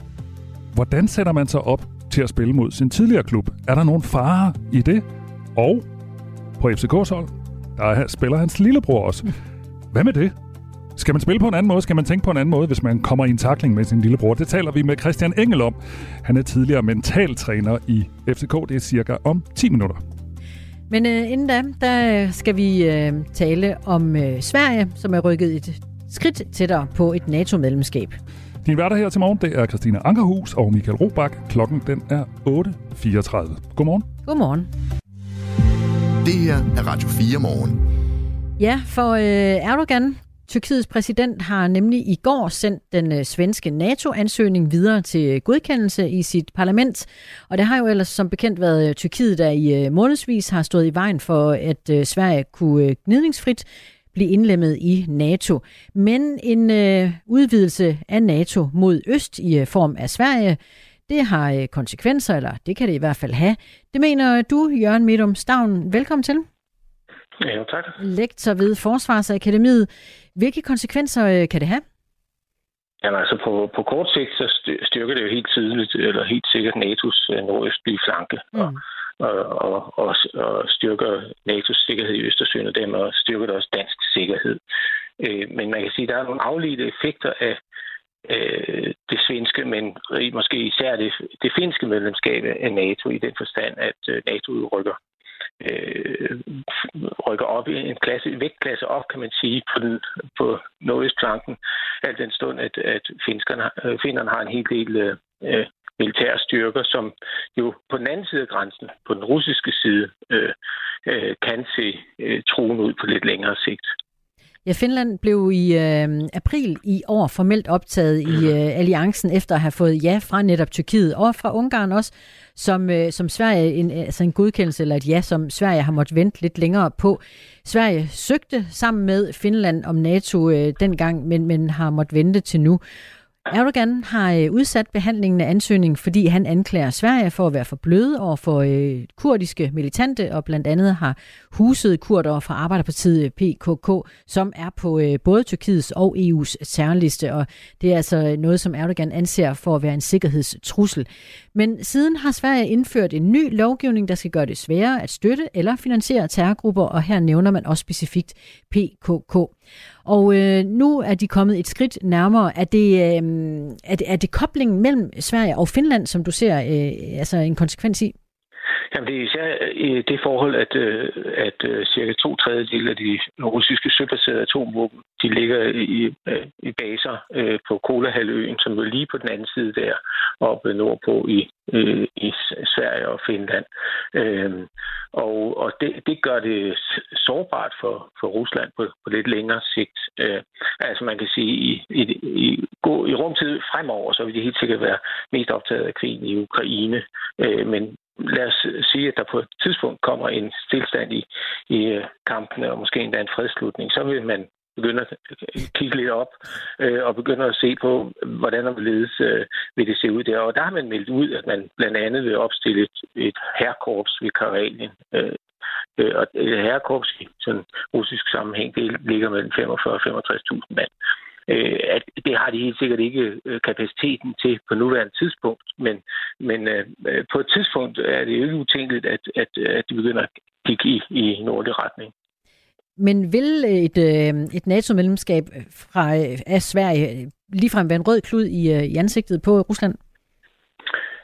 hvordan sætter man sig op til at spille mod sin tidligere klub? Er der nogen fare i det? Og på FCK's hold, der spiller hans lillebror også. Hvad med det? Skal man spille på en anden måde? Skal man tænke på en anden måde, hvis man kommer i en takling med sin lillebror? Det taler vi med Christian Engel om. Han er tidligere mentaltræner i FCK. Det er cirka om 10 minutter. Men øh, inden da, der skal vi øh, tale om øh, Sverige, som er rykket et skridt tættere på et NATO-medlemskab. Din hverdag her til morgen, det er Christina Ankerhus og Michael Robach. Klokken den er 8.34. Godmorgen. Godmorgen. Det her er Radio 4 morgen. Ja, for øh, Erdogan, Tyrkiets præsident, har nemlig i går sendt den øh, svenske NATO-ansøgning videre til godkendelse i sit parlament. Og det har jo ellers som bekendt været øh, Tyrkiet, der i øh, månedsvis har stået i vejen for, at Sverige kunne gnidningsfrit blive indlemmet i NATO. Men en øh, udvidelse af NATO mod øst i øh, form af Sverige, det har øh, konsekvenser, eller det kan det i hvert fald have. Det mener du, Jørgen Midum Stavn. Velkommen til. Ja, tak. Lektor ved Forsvarsakademiet. Hvilke konsekvenser øh, kan det have? Jamen altså på, på kort sigt, så styrker det jo helt tydeligt, eller helt sikkert NATO's øh, nordøstlige flanke. Mm. Og, og, og, og, og styrker NATO's sikkerhed i Østersøen, og dermed styrker det også dansk sikkerhed. Øh, men man kan sige, at der er nogle afledte effekter af øh, det svenske, men måske især det, det finske medlemskab af NATO i den forstand, at øh, NATO udrykker øh, rykker op i en klasse, vægtklasse op, kan man sige, på, den, på nordøstflanken, al den stund, at, at finskerne, øh, finnerne har en hel del øh, militære styrker, som jo på den anden side af grænsen, på den russiske side, øh, øh, kan se øh, truen ud på lidt længere sigt. Ja, Finland blev i øh, april i år formelt optaget i øh, alliancen efter at have fået ja fra netop Tyrkiet og fra Ungarn også, som, øh, som Sverige, en, altså en godkendelse eller et ja, som Sverige har måttet vente lidt længere på. Sverige søgte sammen med Finland om NATO øh, dengang, men, men har måttet vente til nu. Erdogan har øh, udsat behandlingen af ansøgningen, fordi han anklager Sverige for at være for bløde over for øh, kurdiske militante, og blandt andet har huset kurder fra Arbejderpartiet øh, PKK, som er på øh, både Tyrkiets og EU's særliste, og det er altså øh, noget, som Erdogan anser for at være en sikkerhedstrussel. Men siden har Sverige indført en ny lovgivning, der skal gøre det sværere at støtte eller finansiere terrorgrupper, og her nævner man også specifikt PKK. Og øh, nu er de kommet et skridt nærmere. Er det, øh, er, det, er det koblingen mellem Sverige og Finland, som du ser øh, altså en konsekvens i? Jamen, det er især øh, i det forhold, at, øh, at øh, cirka to tredjedel af de russiske søbaserede atomvåben, de ligger i, i baser på Kolahalvøen, som er lige på den anden side der, oppe nordpå i, i Sverige og Finland. Øhm, og og det, det gør det sårbart for, for Rusland på, på lidt længere sigt. Altså man kan sige, i, i, i, i rumtid fremover, så vil de helt sikkert være mest optaget af krigen i Ukraine. Men lad os sige, at der på et tidspunkt kommer en stillstand i, i øh, kampene, og måske endda en fredslutning, så vil man begynde at kigge lidt op øh, og begynde at se på, hvordan og hvorledes øh, vil det se ud der. Og der har man meldt ud, at man blandt andet vil opstille et, et herrekorps ved Karelien. Øh, øh og et herrekorps i sådan russisk sammenhæng, det ligger mellem 45 og 65.000 mand øh, at det har de helt sikkert ikke øh, kapaciteten til på nuværende tidspunkt, men, men øh, øh, på et tidspunkt er det jo ikke utænkeligt, at, at, at de begynder at kigge i, i nordlig retning. Men vil et, øh, et NATO-medlemskab fra, øh, af Sverige øh, ligefrem være en rød klud i, i ansigtet på Rusland?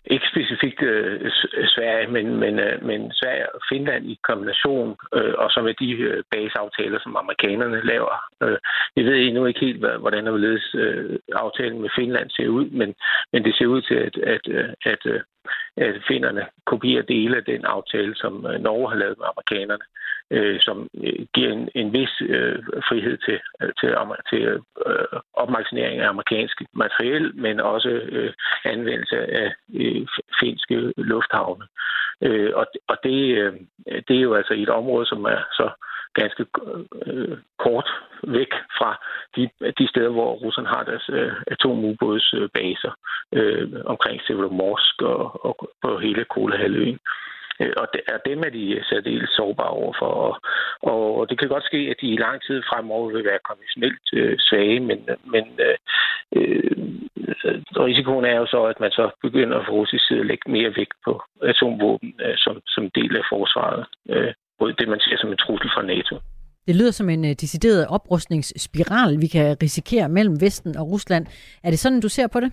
Ikke specifikt øh, øh, Sverige, men, men, øh, men Sverige og Finland i kombination, øh, og så med de øh, baseaftaler, som amerikanerne laver. Øh, vi ved endnu ikke helt, hvordan og hvorledes øh, aftalen med Finland ser ud, men, men det ser ud til, at, at, øh, at, øh, at, at finderne kopierer dele af den aftale, som Norge har lavet med amerikanerne øh, som øh, giver en, en vis øh, frihed til, øh, til, til øh, opmagasinering af amerikansk materiel, men også øh, anvendelse af øh, finske lufthavne. Øh, og og det, øh, det er jo altså et område, som er så ganske øh, kort væk fra de, de steder, hvor Rusland har deres øh, atomubådsbaser øh, omkring Severomorsk og, og på hele Kolahalvøen. Øh, og, det, og dem er de særdeles sårbare overfor. Og, og det kan godt ske, at de i lang tid fremover vil være konventionelt øh, svage, men, men øh, øh, risikoen er jo så, at man så begynder fra russisk side at lægge mere vægt på atomvåben øh, som, som del af forsvaret. Øh, det, man ser som en trussel fra NATO. Det lyder som en uh, decideret oprustningsspiral, vi kan risikere mellem Vesten og Rusland. Er det sådan, du ser på det?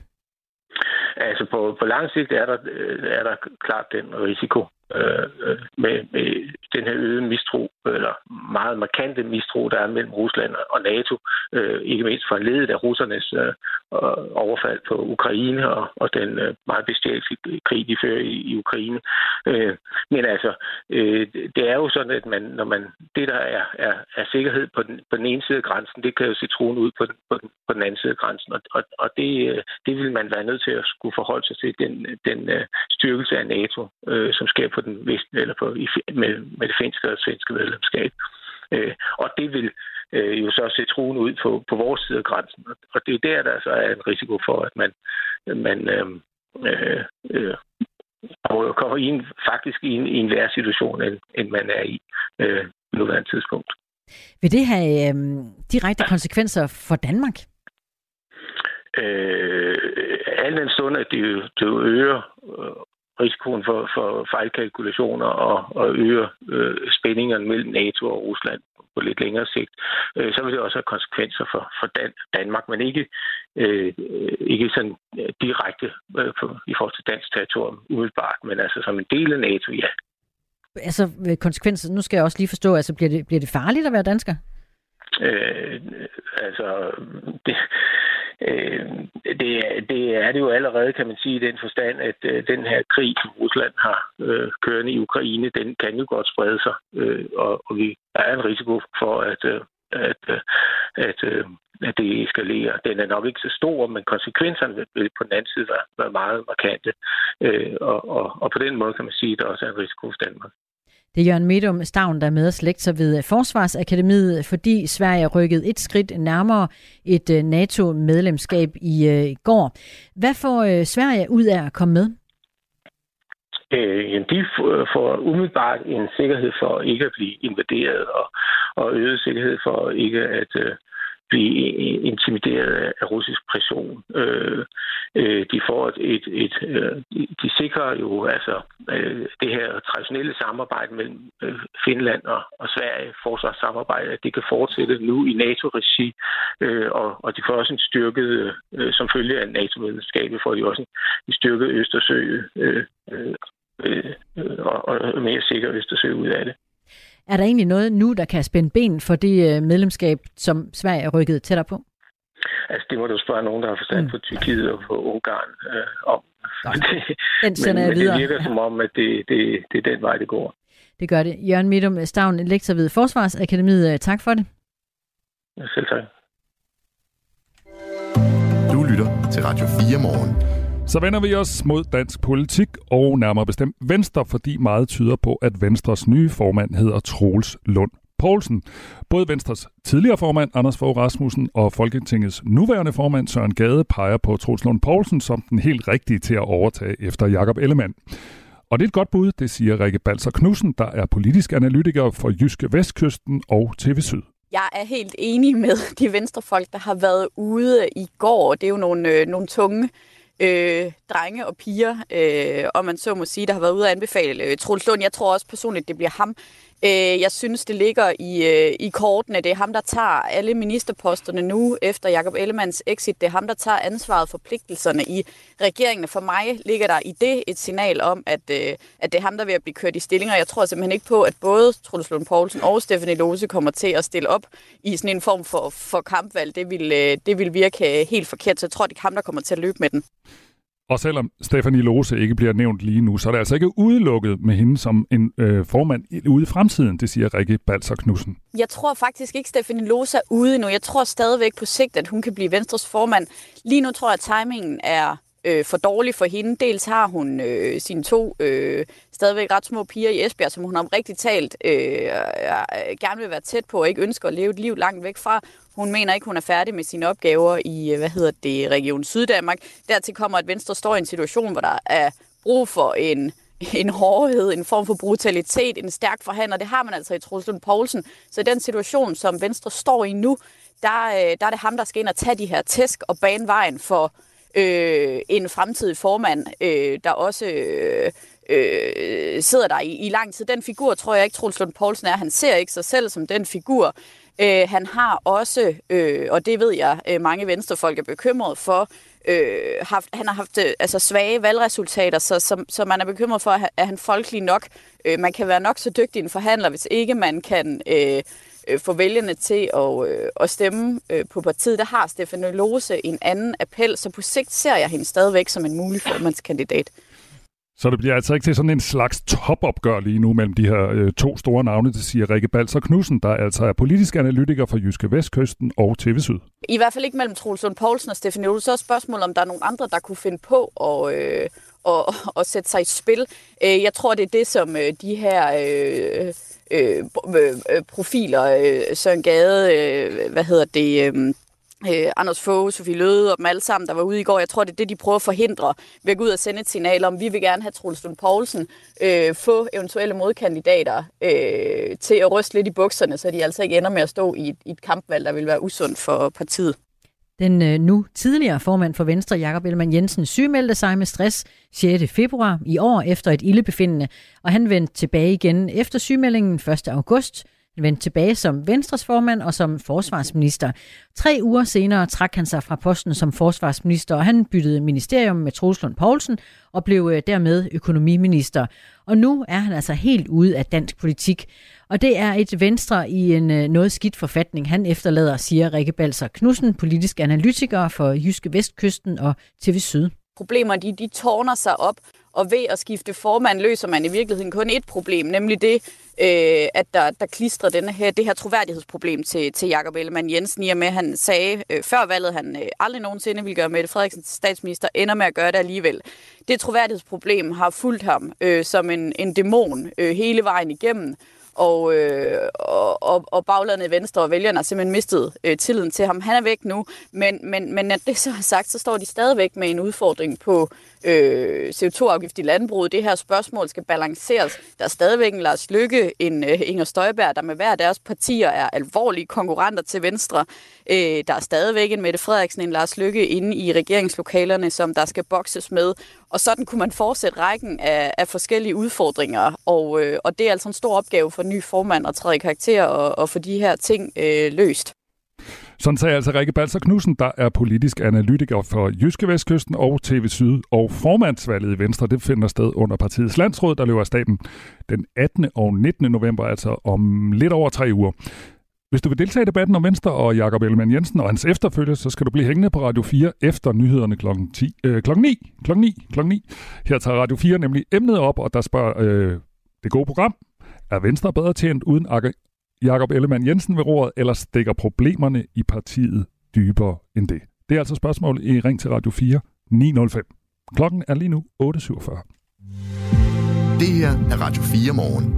Altså på, på lang sigt er der, øh, er der klart den risiko. Øh, øh, med, med den her øgede mistro, eller meget markante mistro, der er mellem Rusland og NATO, øh, ikke mindst for ledet af russernes øh, overfald på Ukraine og, og den øh, meget bestialske krig, de fører i, i Ukraine. Øh, men altså, øh, det er jo sådan, at man, når man, det, der er, er, er sikkerhed på den, på den ene side af grænsen, det kan jo se troen ud på den, på den, på den anden side af grænsen, og, og, og det, øh, det vil man være nødt til at skulle forholde sig til, den, den øh, styrkelse af NATO, øh, som sker på den vest, eller på, med, med det finske og svenske medlemskab. Uh, og det vil uh, jo så se troen ud på, på vores side af grænsen, og det er der, der så er en risiko for, at man, man uh, uh, uh, kommer i en, faktisk i en, i en værre situation, end, end man er i øh, på nuværende tidspunkt. Vil det have øh, direkte konsekvenser for Danmark? Øh, alt den stund, at det, det øger øh, risikoen for, for fejlkalkulationer og, og øger øh, spændingerne mellem NATO og Rusland på lidt længere sigt, øh, så vil det også have konsekvenser for, for Dan, Danmark, men ikke, øh, ikke sådan direkte øh, på, i forhold til dansk territorium umiddelbart, men altså som en del af NATO, ja. Altså konsekvenser, nu skal jeg også lige forstå, altså bliver det, bliver det farligt at være dansker? Øh, altså, det, øh, det, det er det jo allerede, kan man sige, i den forstand, at øh, den her krig, som Rusland har øh, kørende i Ukraine, den kan jo godt sprede sig, øh, og, og vi er en risiko for, at, øh, at, øh, at, øh, at det eskalerer. Den er nok ikke så stor, men konsekvenserne vil på den anden side være, være meget markante, øh, og, og, og på den måde kan man sige, at der også er en risiko for Danmark. Det er Jørgen Medum Stavn, der er med os lektor ved øh, Forsvarsakademiet, fordi Sverige rykkede et skridt nærmere et øh, NATO-medlemskab i øh, i går. Hvad får Sverige ud af at komme med? Øh, de får umiddelbart en sikkerhed for ikke at blive invaderet, og, og øget sikkerhed for ikke at øh, blive intimideret af russisk pression. Øh, øh, de får et, et, et øh, de sikrer jo altså øh, det her traditionelle samarbejde mellem øh, Finland og, og Sverige, forsvarssamarbejde, at det kan fortsætte nu i NATO-regi, øh, og, og de får også en styrket, øh, som følge af NATO-medlemskabet, får de også en, en styrket Østersø øh, øh, øh, og, og mere sikker Østersø ud af det. Er der egentlig noget nu, der kan spænde ben for det øh, medlemskab, som Sverige er rykket tættere på? Altså, det må du spørge nogen, der har forstand mm. på Tyrkiet og på Ungarn øh, om. Det, den sender men, jeg videre. Men det virker som om, at det, det, det er den vej, det går. Det gør det. Jørgen Midtum Stavn, lektor ved Forsvarsakademiet. Øh, tak for det. Selv tak. Du lytter til Radio 4 morgen. Så vender vi os mod dansk politik og nærmere bestemt Venstre, fordi meget tyder på, at Venstres nye formand hedder Troels Lund Poulsen. Både Venstres tidligere formand, Anders Fogh Rasmussen, og Folketingets nuværende formand, Søren Gade, peger på Troels Lund Poulsen som den helt rigtige til at overtage efter Jakob Ellemann. Og det er et godt bud, det siger Rikke Balser Knudsen, der er politisk analytiker for Jyske Vestkysten og TV Syd. Jeg er helt enig med de venstrefolk, der har været ude i går. Det er jo nogle, øh, nogle tunge øh, drenge og piger, øh, og man så må sige, der har været ude at anbefale øh, Troels Lund. Jeg tror også personligt, det bliver ham. Øh, jeg synes, det ligger i, øh, i kortene. Det er ham, der tager alle ministerposterne nu efter Jakob Ellemands exit. Det er ham, der tager ansvaret for pligtelserne i regeringen. For mig ligger der i det et signal om, at, øh, at det er ham, der vil blive kørt i stillinger. Jeg tror simpelthen ikke på, at både Truls Lund Poulsen og Stefanie Lose kommer til at stille op i sådan en form for, for kampvalg. Det vil, øh, det vil virke øh, helt forkert, så jeg tror, det er ham, der kommer til at løbe med den. Og selvom Stefanie Lose ikke bliver nævnt lige nu, så er det altså ikke udelukket med hende som en øh, formand ude i fremtiden, det siger Rikke Balser Knudsen. Jeg tror faktisk ikke, Stefanie Lose er ude nu. Jeg tror stadigvæk på sigt, at hun kan blive Venstres formand. Lige nu tror jeg, at timingen er øh, for dårlig for hende. Dels har hun øh, sine to øh, stadigvæk ret små piger i Esbjerg, som hun om rigtig talt øh, gerne vil være tæt på og ikke ønsker at leve et liv langt væk fra. Hun mener ikke, hun er færdig med sine opgaver i, øh, hvad hedder det, Region Syddanmark. Dertil kommer, at Venstre står i en situation, hvor der er brug for en en hårdhed, en form for brutalitet, en stærk forhandler. Det har man altså i Troels Poulsen. Så i den situation, som Venstre står i nu, der, øh, der er det ham, der skal ind og tage de her tæsk og bane vejen for øh, Øh, en fremtidig formand, øh, der også øh, øh, sidder der i, i lang tid. Den figur tror jeg ikke, Troels Lund Poulsen er. Han ser ikke sig selv som den figur. Øh, han har også, øh, og det ved jeg, øh, mange venstrefolk er bekymret for, øh, haft, han har haft øh, altså svage valgresultater, så, så, så man er bekymret for, at han folkelig nok. Øh, man kan være nok så dygtig en forhandler, hvis ikke man kan øh, øh, få vælgerne til at, øh, at stemme øh, på partiet. Der har Stefan Lose en anden appel, så på sigt ser jeg hende stadigvæk som en mulig formandskandidat. Så det bliver altså ikke til sådan en slags topopgør lige nu mellem de her øh, to store navne, det siger Rikke Balser Knudsen, der altså er politisk analytiker for Jyske Vestkysten og TV Syd. I hvert fald ikke mellem Troels Lund Poulsen og Stefan Lose. Så er spørgsmålet, om der er nogen andre, der kunne finde på at, øh, og, og sætte sig i spil. Øh, jeg tror, det er det, som øh, de her øh, Øh, øh, øh, profiler, øh, Søren Gade, øh, hvad hedder det, øh, øh, Anders Fogh, Sofie Løde og dem alle sammen, der var ude i går. Jeg tror, det er det, de prøver at forhindre ved at gå ud og sende et signal om, vi vil gerne have Troels Lund Poulsen øh, få eventuelle modkandidater øh, til at ryste lidt i bukserne, så de altså ikke ender med at stå i et, i et kampvalg, der vil være usundt for partiet. Den øh, nu tidligere formand for Venstre, Jakob Ellemann Jensen, sygemeldte sig med stress 6. februar i år efter et ildebefindende, og han vendte tilbage igen efter sygemeldingen 1. august. Han vendte tilbage som Venstres formand og som forsvarsminister. Tre uger senere trak han sig fra posten som forsvarsminister, og han byttede ministerium med Troels Lund Poulsen og blev øh, dermed økonomiminister. Og nu er han altså helt ude af dansk politik. Og det er et venstre i en øh, noget skidt forfatning, han efterlader, siger Rikke Balser Knudsen, politisk analytiker for Jyske Vestkysten og TV Syd. Problemer de, de tårner sig op, og ved at skifte formand løser man i virkeligheden kun et problem, nemlig det, øh, at der, der klistrer denne her, det her troværdighedsproblem til, til Jakob Ellemann Jensen, i og med, at han sagde øh, før valget, han øh, aldrig nogensinde ville gøre Mette Frederiksen til statsminister, ender med at gøre det alligevel. Det troværdighedsproblem har fulgt ham øh, som en, en dæmon øh, hele vejen igennem, og, øh, og, og, og baglandet Venstre og vælgerne har simpelthen mistet øh, tilliden til ham. Han er væk nu, men, men, men at det så er sagt, så står de stadigvæk med en udfordring på øh, CO2-afgift i landbruget. Det her spørgsmål skal balanceres. Der er stadigvæk en Lars Lykke, en øh, Inger Støjberg, der med hver deres partier er alvorlige konkurrenter til Venstre. Øh, der er stadigvæk en Mette Frederiksen, en Lars Lykke inde i regeringslokalerne, som der skal bokses med. Og sådan kunne man fortsætte rækken af, af forskellige udfordringer. Og, øh, og det er altså en stor opgave for en ny formand at træde i karakter og, og få de her ting øh, løst. Sådan sagde altså Rikke Balser Knudsen, der er politisk analytiker for Jyske Vestkysten og TV Syd. Og formandsvalget i Venstre, det finder sted under partiets landsråd, der løber af staten den 18. og 19. november, altså om lidt over tre uger. Hvis du vil deltage i debatten om Venstre og Jakob Ellemann Jensen og hans efterfølger, så skal du blive hængende på Radio 4 efter nyhederne kl. 10, øh, klokken 9. Klokken 9, klokken 9. Her tager Radio 4 nemlig emnet op, og der spørger øh, det gode program, er Venstre bedre tjent uden Jakob Ellemann Jensen ved roret, eller stikker problemerne i partiet dybere end det? Det er altså spørgsmål i Ring til Radio 4 905. Klokken er lige nu 8.47. Det her er Radio 4 morgen.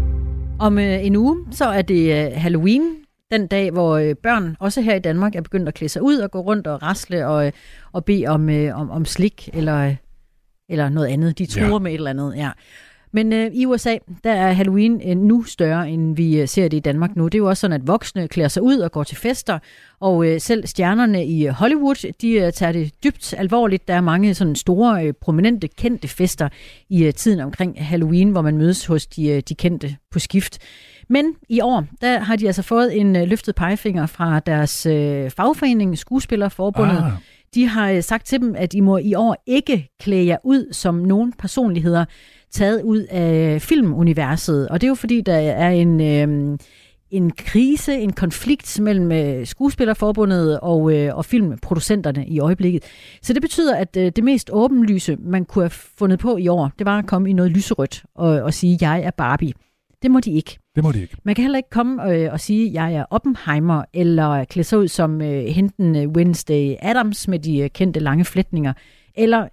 Om øh, en uge, så er det øh, Halloween, den dag, hvor øh, børn, også her i Danmark, er begyndt at klæde sig ud og gå rundt og rasle og, øh, og bede om, øh, om, om slik eller, øh, eller noget andet. De truer ja. med et eller andet, ja. Men øh, i USA, der er Halloween øh, nu større, end vi øh, ser det i Danmark nu. Det er jo også sådan, at voksne klæder sig ud og går til fester, og øh, selv stjernerne i Hollywood, de øh, tager det dybt alvorligt. Der er mange sådan store, øh, prominente, kendte fester i øh, tiden omkring Halloween, hvor man mødes hos de, øh, de kendte på skift. Men i år, der har de altså fået en øh, løftet pegefinger fra deres øh, fagforening, Skuespillerforbundet. Ah. De har øh, sagt til dem, at I må i år ikke klæde jer ud som nogen personligheder, taget ud af filmuniverset. Og det er jo fordi, der er en, øh, en krise, en konflikt mellem øh, skuespillerforbundet og, øh, og filmproducenterne i øjeblikket. Så det betyder, at øh, det mest åbenlyse, man kunne have fundet på i år, det var at komme i noget lyserødt og, og sige, jeg er Barbie. Det må de ikke. Det må de ikke. Man kan heller ikke komme øh, og sige, at jeg er Oppenheimer, eller klæde sig ud som øh, henten øh, Wednesday Adams med de øh, kendte lange flætninger, eller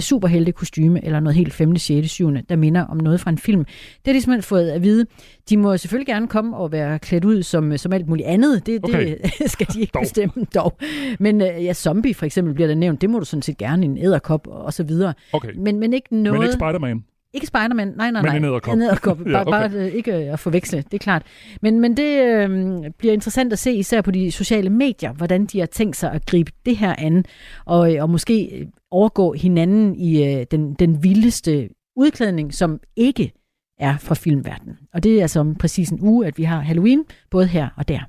superhelte kostyme eller noget helt 5., 6., 7., der minder om noget fra en film. Det har de simpelthen fået at vide. De må selvfølgelig gerne komme og være klædt ud som, som alt muligt andet. Det, okay. det skal de ikke dog. bestemme dog. Men øh, ja, zombie for eksempel bliver der nævnt. Det må du sådan set gerne, en æderkop og så videre. Okay. Men, men ikke noget... Men ikke Spider-Man? Ikke Spider-Man, nej, nej, nej. Men en æderkop. En æderkop, bare, ja, okay. bare øh, ikke at forveksle, det er klart. Men, men det øh, bliver interessant at se, især på de sociale medier, hvordan de har tænkt sig at gribe det her an, og, og måske overgå hinanden i øh, den, den vildeste udklædning, som ikke er fra filmverdenen. Og det er altså om præcis en uge, at vi har Halloween, både her og der.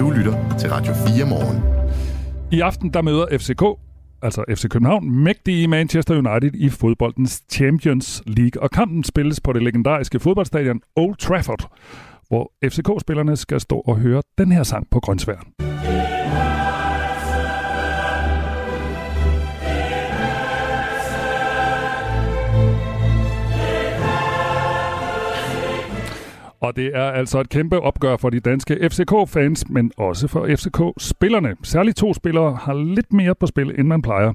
Du lytter til Radio 4 morgen. I aften der møder FCK, altså FC København, mægtige Manchester United i fodboldens Champions League. Og kampen spilles på det legendariske fodboldstadion Old Trafford, hvor FCK-spillerne skal stå og høre den her sang på grøntsværen. Og det er altså et kæmpe opgør for de danske FCK-fans, men også for FCK-spillerne. Særligt to spillere har lidt mere på spil, end man plejer.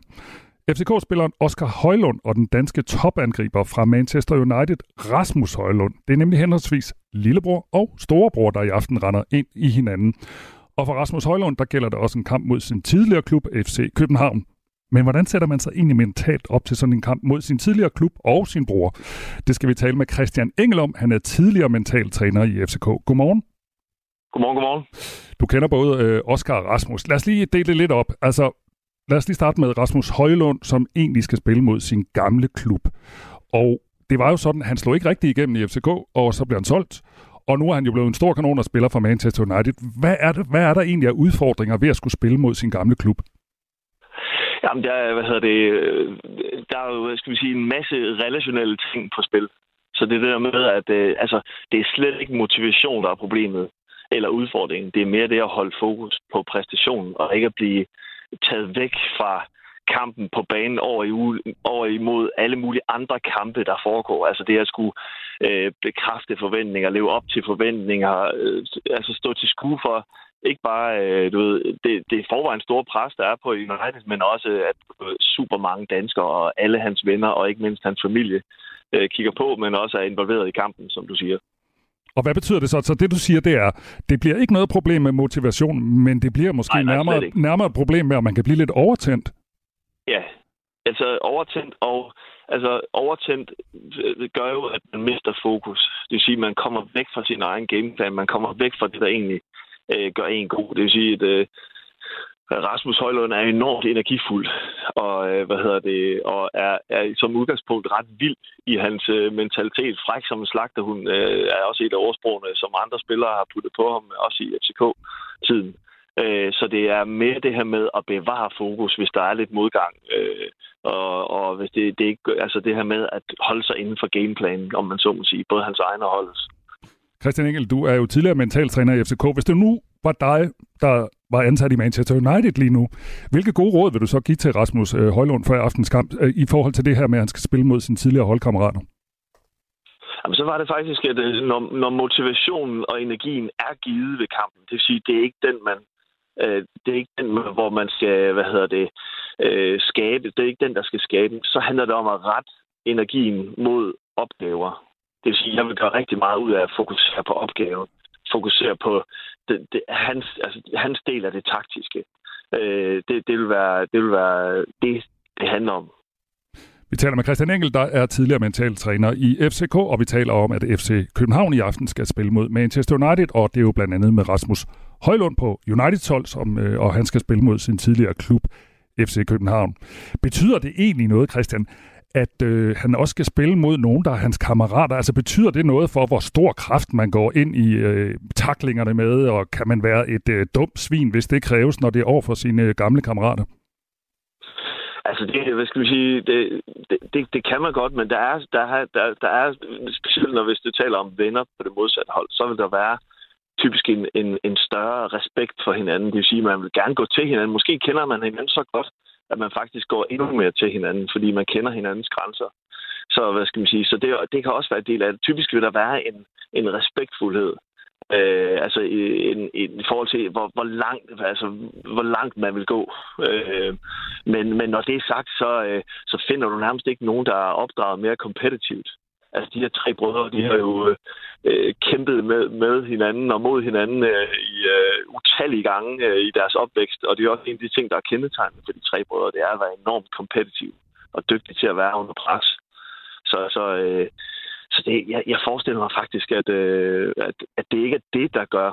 FCK-spilleren Oscar Højlund og den danske topangriber fra Manchester United, Rasmus Højlund. Det er nemlig henholdsvis lillebror og storebror, der i aften render ind i hinanden. Og for Rasmus Højlund, der gælder det også en kamp mod sin tidligere klub, FC København. Men hvordan sætter man sig egentlig mentalt op til sådan en kamp mod sin tidligere klub og sin bror? Det skal vi tale med Christian Engel om. Han er tidligere mentaltræner i FCK. Godmorgen. Godmorgen, godmorgen. Du kender både øh, Oscar og Rasmus. Lad os lige dele det lidt op. Altså, lad os lige starte med Rasmus Højlund, som egentlig skal spille mod sin gamle klub. Og det var jo sådan, at han slog ikke rigtig igennem i FCK, og så blev han solgt. Og nu er han jo blevet en stor kanon og spiller for Manchester United. Hvad er, det, hvad er der egentlig af udfordringer ved at skulle spille mod sin gamle klub? Jamen, der, hvad hedder det, øh, der er jo, skal vi sige, en masse relationelle ting på spil. Så det der med, at øh, altså, det er slet ikke motivation, der er problemet, eller udfordringen. Det er mere det at holde fokus på præstationen, og ikke at blive taget væk fra kampen på banen over, i, over imod alle mulige andre kampe, der foregår. Altså det at skulle øh, bekræfte forventninger, leve op til forventninger, øh, altså stå til skue for ikke bare, øh, du ved, det, det er forvejen store pres, der er på United, men også at øh, super mange danskere og alle hans venner, og ikke mindst hans familie, øh, kigger på, men også er involveret i kampen, som du siger. Og hvad betyder det så? Så det, du siger, det er, det bliver ikke noget problem med motivation, men det bliver måske nej, nærmere, nærmere et problem med, at man kan blive lidt overtændt. Ja, altså overtændt og altså overtændt øh, gør jo, at man mister fokus. Det vil sige, at man kommer væk fra sin egen gameplan, man kommer væk fra det, der egentlig øh, gør en god. Det vil sige, at øh, Rasmus Højlund er enormt energifuld, og øh, hvad hedder det, og er, er som udgangspunkt ret vild i hans øh, mentalitet. Fræk som en slagterhund øh, er også et af ordsprogene, som andre spillere har puttet på ham, også i FCK-tiden. Øh, så det er mere det her med at bevare fokus, hvis der er lidt modgang. Øh, og, og hvis det, det ikke, altså det her med at holde sig inden for gameplanen, om man så må sige, både hans egen og holdets. Christian Engel, du er jo tidligere mentaltræner i FCK. Hvis det nu var dig, der var ansat i Manchester United lige nu, hvilke gode råd vil du så give til Rasmus øh, Højlund for aftens kamp øh, i forhold til det her med, at han skal spille mod sine tidligere holdkammerater? Jamen, så var det faktisk, at øh, når, når motivationen og energien er givet ved kampen, det vil sige, det er ikke den, man øh, det er ikke den, hvor man skal, hvad hedder det, øh, skabe. Det er ikke den, der skal skabe. Så handler det om at rette energien mod opgaver. Det vil sige, at jeg vil gøre rigtig meget ud af at fokusere på opgaven. Fokusere på det, det, hans, altså, hans del af det taktiske. Øh, det, det, vil være, det vil være det, det handler om. Vi taler med Christian Engel, der er tidligere mentaltræner i FCK, og vi taler om, at FC København i aften skal spille mod Manchester United, og det er jo blandt andet med Rasmus Højlund på Uniteds hold, som, øh, og han skal spille mod sin tidligere klub, FC København. Betyder det egentlig noget, Christian, at øh, han også skal spille mod nogen, der er hans kammerater? Altså betyder det noget for, hvor stor kraft man går ind i øh, taklingerne med, og kan man være et øh, dumt svin, hvis det kræves, når det er over for sine øh, gamle kammerater? Altså, det, hvad skal vi sige, det, det, det, det kan man godt, men der er, der, er, der, der er specielt når hvis du taler om venner på det modsatte hold, så vil der være typisk en, en, en større respekt for hinanden. Det vil sige, at man vil gerne gå til hinanden. Måske kender man hinanden så godt, at man faktisk går endnu mere til hinanden, fordi man kender hinandens grænser. Så hvad skal man sige? Så det, det kan også være en del af det. Typisk vil der være en, en respektfuldhed. Øh, altså i, en, i forhold til, hvor, hvor, langt, altså, hvor langt man vil gå. Øh, men, men når det er sagt, så, øh, så finder du nærmest ikke nogen, der er opdraget mere kompetitivt. Altså de her tre brødre, de har jo øh, kæmpet med, med hinanden og mod hinanden øh, i øh, utallige gange øh, i deres opvækst. Og det er også en af de ting, der er kendetegnet for de tre brødre. Det er at være enormt kompetitiv og dygtig til at være under pres. Så, så, øh, så det, jeg, jeg forestiller mig faktisk, at, øh, at, at det ikke er det, der gør,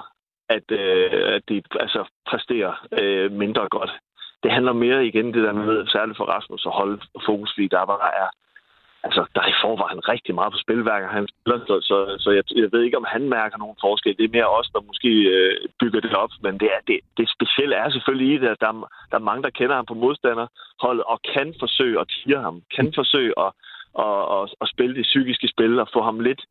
at, øh, at de altså, præsterer øh, mindre godt. Det handler mere igen det der med, særligt for Rasmus, at holde fokus, fordi der bare er altså, der er i forvejen rigtig meget på spil, hver han spiller, så, så, så jeg, jeg ved ikke, om han mærker nogen forskel. Det er mere os, der måske øh, bygger det op, men det, er, det, det specielle er selvfølgelig i det, at der, der er mange, der kender ham på modstanderholdet og kan forsøge at tire ham, kan forsøge at, og, og, og spille det psykiske spil og få ham lidt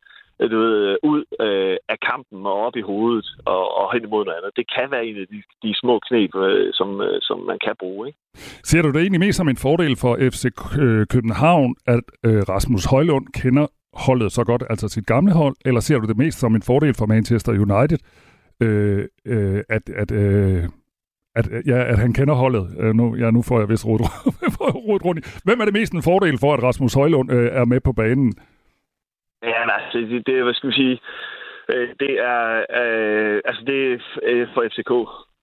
øh, du ved, øh, ud øh, af kampen og op i hovedet og, og hen imod noget andet. Det kan være en af de, de små knep, øh, som, øh, som man kan bruge. Ikke? Ser du det egentlig mest som en fordel for FC øh, København, at øh, Rasmus Højlund kender holdet så godt, altså sit gamle hold, eller ser du det mest som en fordel for Manchester United, øh, øh, at, at, øh, at, ja, at han kender holdet? Øh, nu, ja, nu får jeg vist rodet rundt. Hvem er det mest en fordel for, at Rasmus Højlund øh, er med på banen? Ja, men altså, det, det hvad skal vi sige, øh, det er, øh, altså det er øh, for FCK.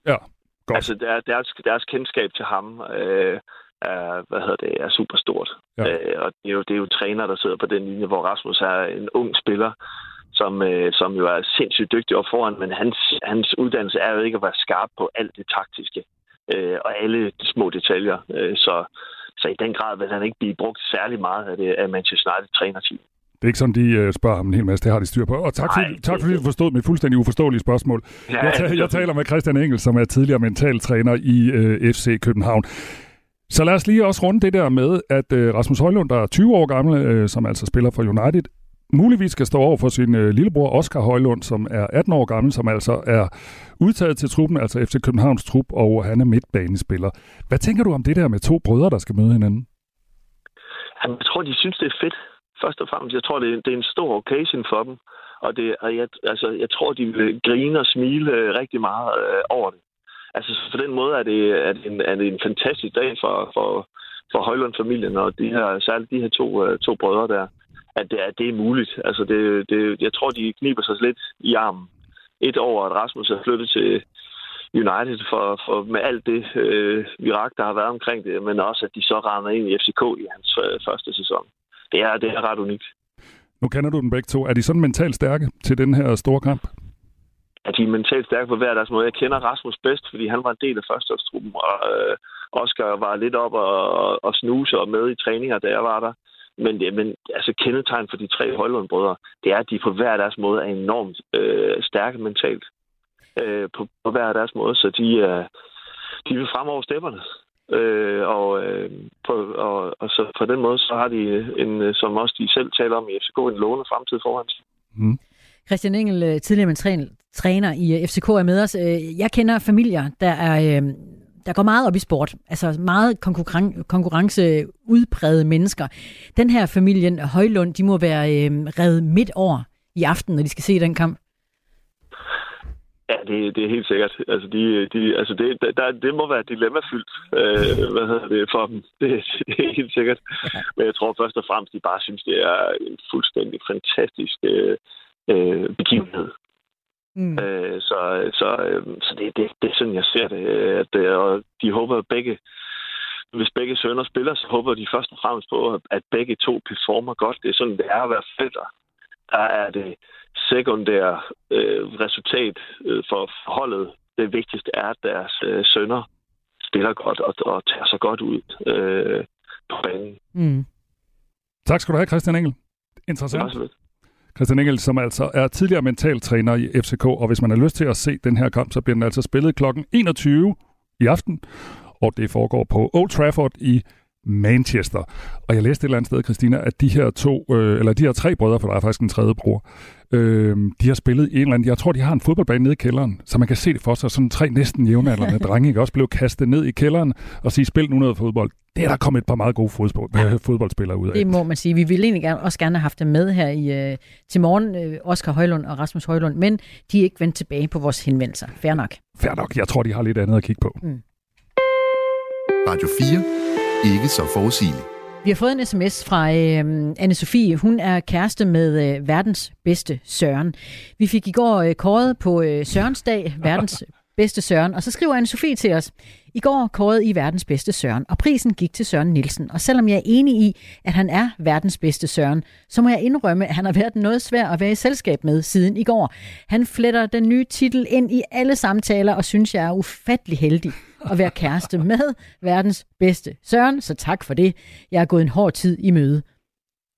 Ja, godt. Altså der, deres, deres kendskab til ham øh, er, hvad hedder det, er super stort. Ja. Øh, og det er, jo, det er jo træner, der sidder på den linje, hvor Rasmus er en ung spiller, som, øh, som jo er sindssygt dygtig op foran, men hans, hans uddannelse er jo ikke at være skarp på alt det taktiske øh, og alle de små detaljer. Øh, så, så i den grad vil han ikke blive brugt særlig meget af det af Manchester United trænerteam. Det er ikke sådan, de uh, spørger ham en hel masse. Det har de styr på. Og tak, for, tak fordi du forstod mit fuldstændig uforståelige spørgsmål. Ja, jeg, ta- jeg taler med Christian Engel, som er tidligere mentaltræner i øh, FC København. Så lad os lige også runde det der med, at uh, Rasmus Højlund, der er 20 år gammel, uh, som altså spiller for United, muligvis skal stå over for sin øh, lillebror Oscar Højlund, som er 18 år gammel, som altså er udtaget til truppen, altså FC Københavns trup, og han er midtbanespiller. Hvad tænker du om det der med to brødre, der skal møde hinanden? Jeg tror, de synes, det er fedt først og fremmest, jeg tror, det er, det er en stor occasion for dem. Og, det, og jeg, altså, jeg tror, de vil grine og smile øh, rigtig meget øh, over det. Altså, på den måde er det, er det, en, er det en fantastisk dag for, for, for Højlund-familien og de her, særligt de her to, øh, to brødre der, at det, at det er muligt. Altså, det, det, jeg tror, de kniber sig lidt i armen. Et år, at Rasmus er flyttet til United for, for med alt det øh, virak, der har været omkring det, men også, at de så rammer ind i FCK i hans øh, første sæson det er, det er ret unikt. Nu kender du dem begge to. Er de sådan mentalt stærke til den her store kamp? Ja, de er mentalt stærke på hver deres måde. Jeg kender Rasmus bedst, fordi han var en del af førsteårstruppen, og øh, Oscar var lidt op og, og snuse og med i træninger, da jeg var der. Men, men altså, kendetegn for de tre Højlund-brødre, det er, at de på hver deres måde er enormt øh, stærke mentalt. Øh, på, på hver deres måde, så de, øh, de vil frem over stepperne. Øh, og, øh, på, og, og så på den måde, så har de en, øh, som også de selv taler om i FCK, en låne fremtid foran sig. Mm. Christian Engel, øh, tidligere træner, træner i øh, FCK, er med os. Jeg kender familier, der er der går meget op i sport, altså meget konkurren- konkurrenceudpræget mennesker. Den her familien Højlund, de må være øh, reddet midt over i aften, når de skal se den kamp. Ja, det, det er helt sikkert. Altså, de, de, altså det, der, det må være dilemmafyldt øh, hvad hedder det, for dem. Det, det er helt sikkert. Men jeg tror først og fremmest, de bare synes, det er en fuldstændig fantastisk øh, øh begivenhed. Mm. Øh, så så, øh, så det, det, det er sådan, jeg ser det. At, øh, og de håber at begge, hvis begge sønner spiller, så håber de først og fremmest på, at begge to performer godt. Det er sådan, det er at være forældre. Der er det sekundære øh, resultat øh, for holdet. Det vigtigste er, at deres øh, sønner spiller godt og, og tager sig godt ud øh, på banen. Mm. Tak skal du have, Christian Engel. Interessant. Christian Engel, som altså er tidligere mentaltræner i FCK, og hvis man har lyst til at se den her kamp, så bliver den altså spillet kl. 21 i aften, og det foregår på Old Trafford i Manchester. Og jeg læste et eller andet sted, Christina, at de her to, øh, eller de her tre brødre, for der er faktisk en tredje bror, øh, de har spillet i en eller anden, jeg tror, de har en fodboldbane nede i kælderen, så man kan se det for sig, sådan tre næsten jævnaldrende drenge, ikke også blev kastet ned i kælderen og sige, spil nu noget fodbold. Det er der kommet et par meget gode fodbold, ja. fodboldspillere ud af. Det må man sige. Vi ville egentlig gerne, også gerne have haft dem med her i, øh, til morgen, øh, Oscar Højlund og Rasmus Højlund, men de er ikke vendt tilbage på vores henvendelser. Fair nok. Fair nok. Jeg tror, de har lidt andet at kigge på. Mm. Radio 4 ikke så forudsigeligt. Vi har fået en sms fra øh, anne Sofie. Hun er kæreste med øh, verdens bedste Søren. Vi fik i går øh, kåret på øh, Sørens dag, verdens bedste Søren. Og så skriver anne Sofie til os. I går kårede I verdens bedste Søren, og prisen gik til Søren Nielsen. Og selvom jeg er enig i, at han er verdens bedste Søren, så må jeg indrømme, at han har været noget svær at være i selskab med siden i går. Han fletter den nye titel ind i alle samtaler, og synes, jeg er ufattelig heldig at være kæreste med verdens bedste Søren, så tak for det. Jeg har gået en hård tid i møde.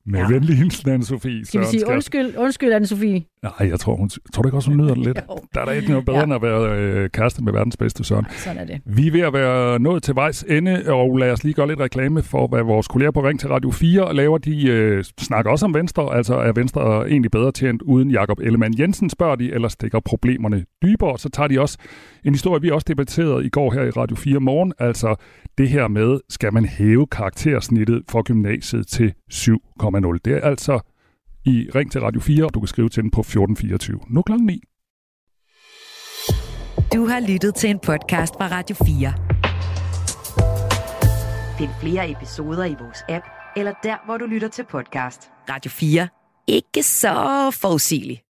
Med ja. venlig hilsen, Anne-Sophie. Skal vi sige undskyld, undskyld Anne-Sophie? Nej, jeg tror, hun, tror du ikke også, hun nyder det lidt? Der er der ikke noget bedre, ja. end at være øh, kæreste med verdens bedste søn. Sådan er det. Vi er ved at være nået til vejs ende, og lad os lige gøre lidt reklame for, hvad vores kolleger på Ring til Radio 4 laver. De øh, snakker også om Venstre, altså er Venstre egentlig bedre tjent uden Jakob Ellemann Jensen, spørger de, eller stikker problemerne dybere. Så tager de også en historie, vi også debatterede i går her i Radio 4 morgen, altså det her med, skal man hæve karaktersnittet for gymnasiet til 7,0. Det er altså i Ring til Radio 4, og du kan skrive til den på 1424. Nu klokken 9. Du har lyttet til en podcast fra Radio 4. Find flere episoder i vores app, eller der, hvor du lytter til podcast. Radio 4. Ikke så forudsigeligt.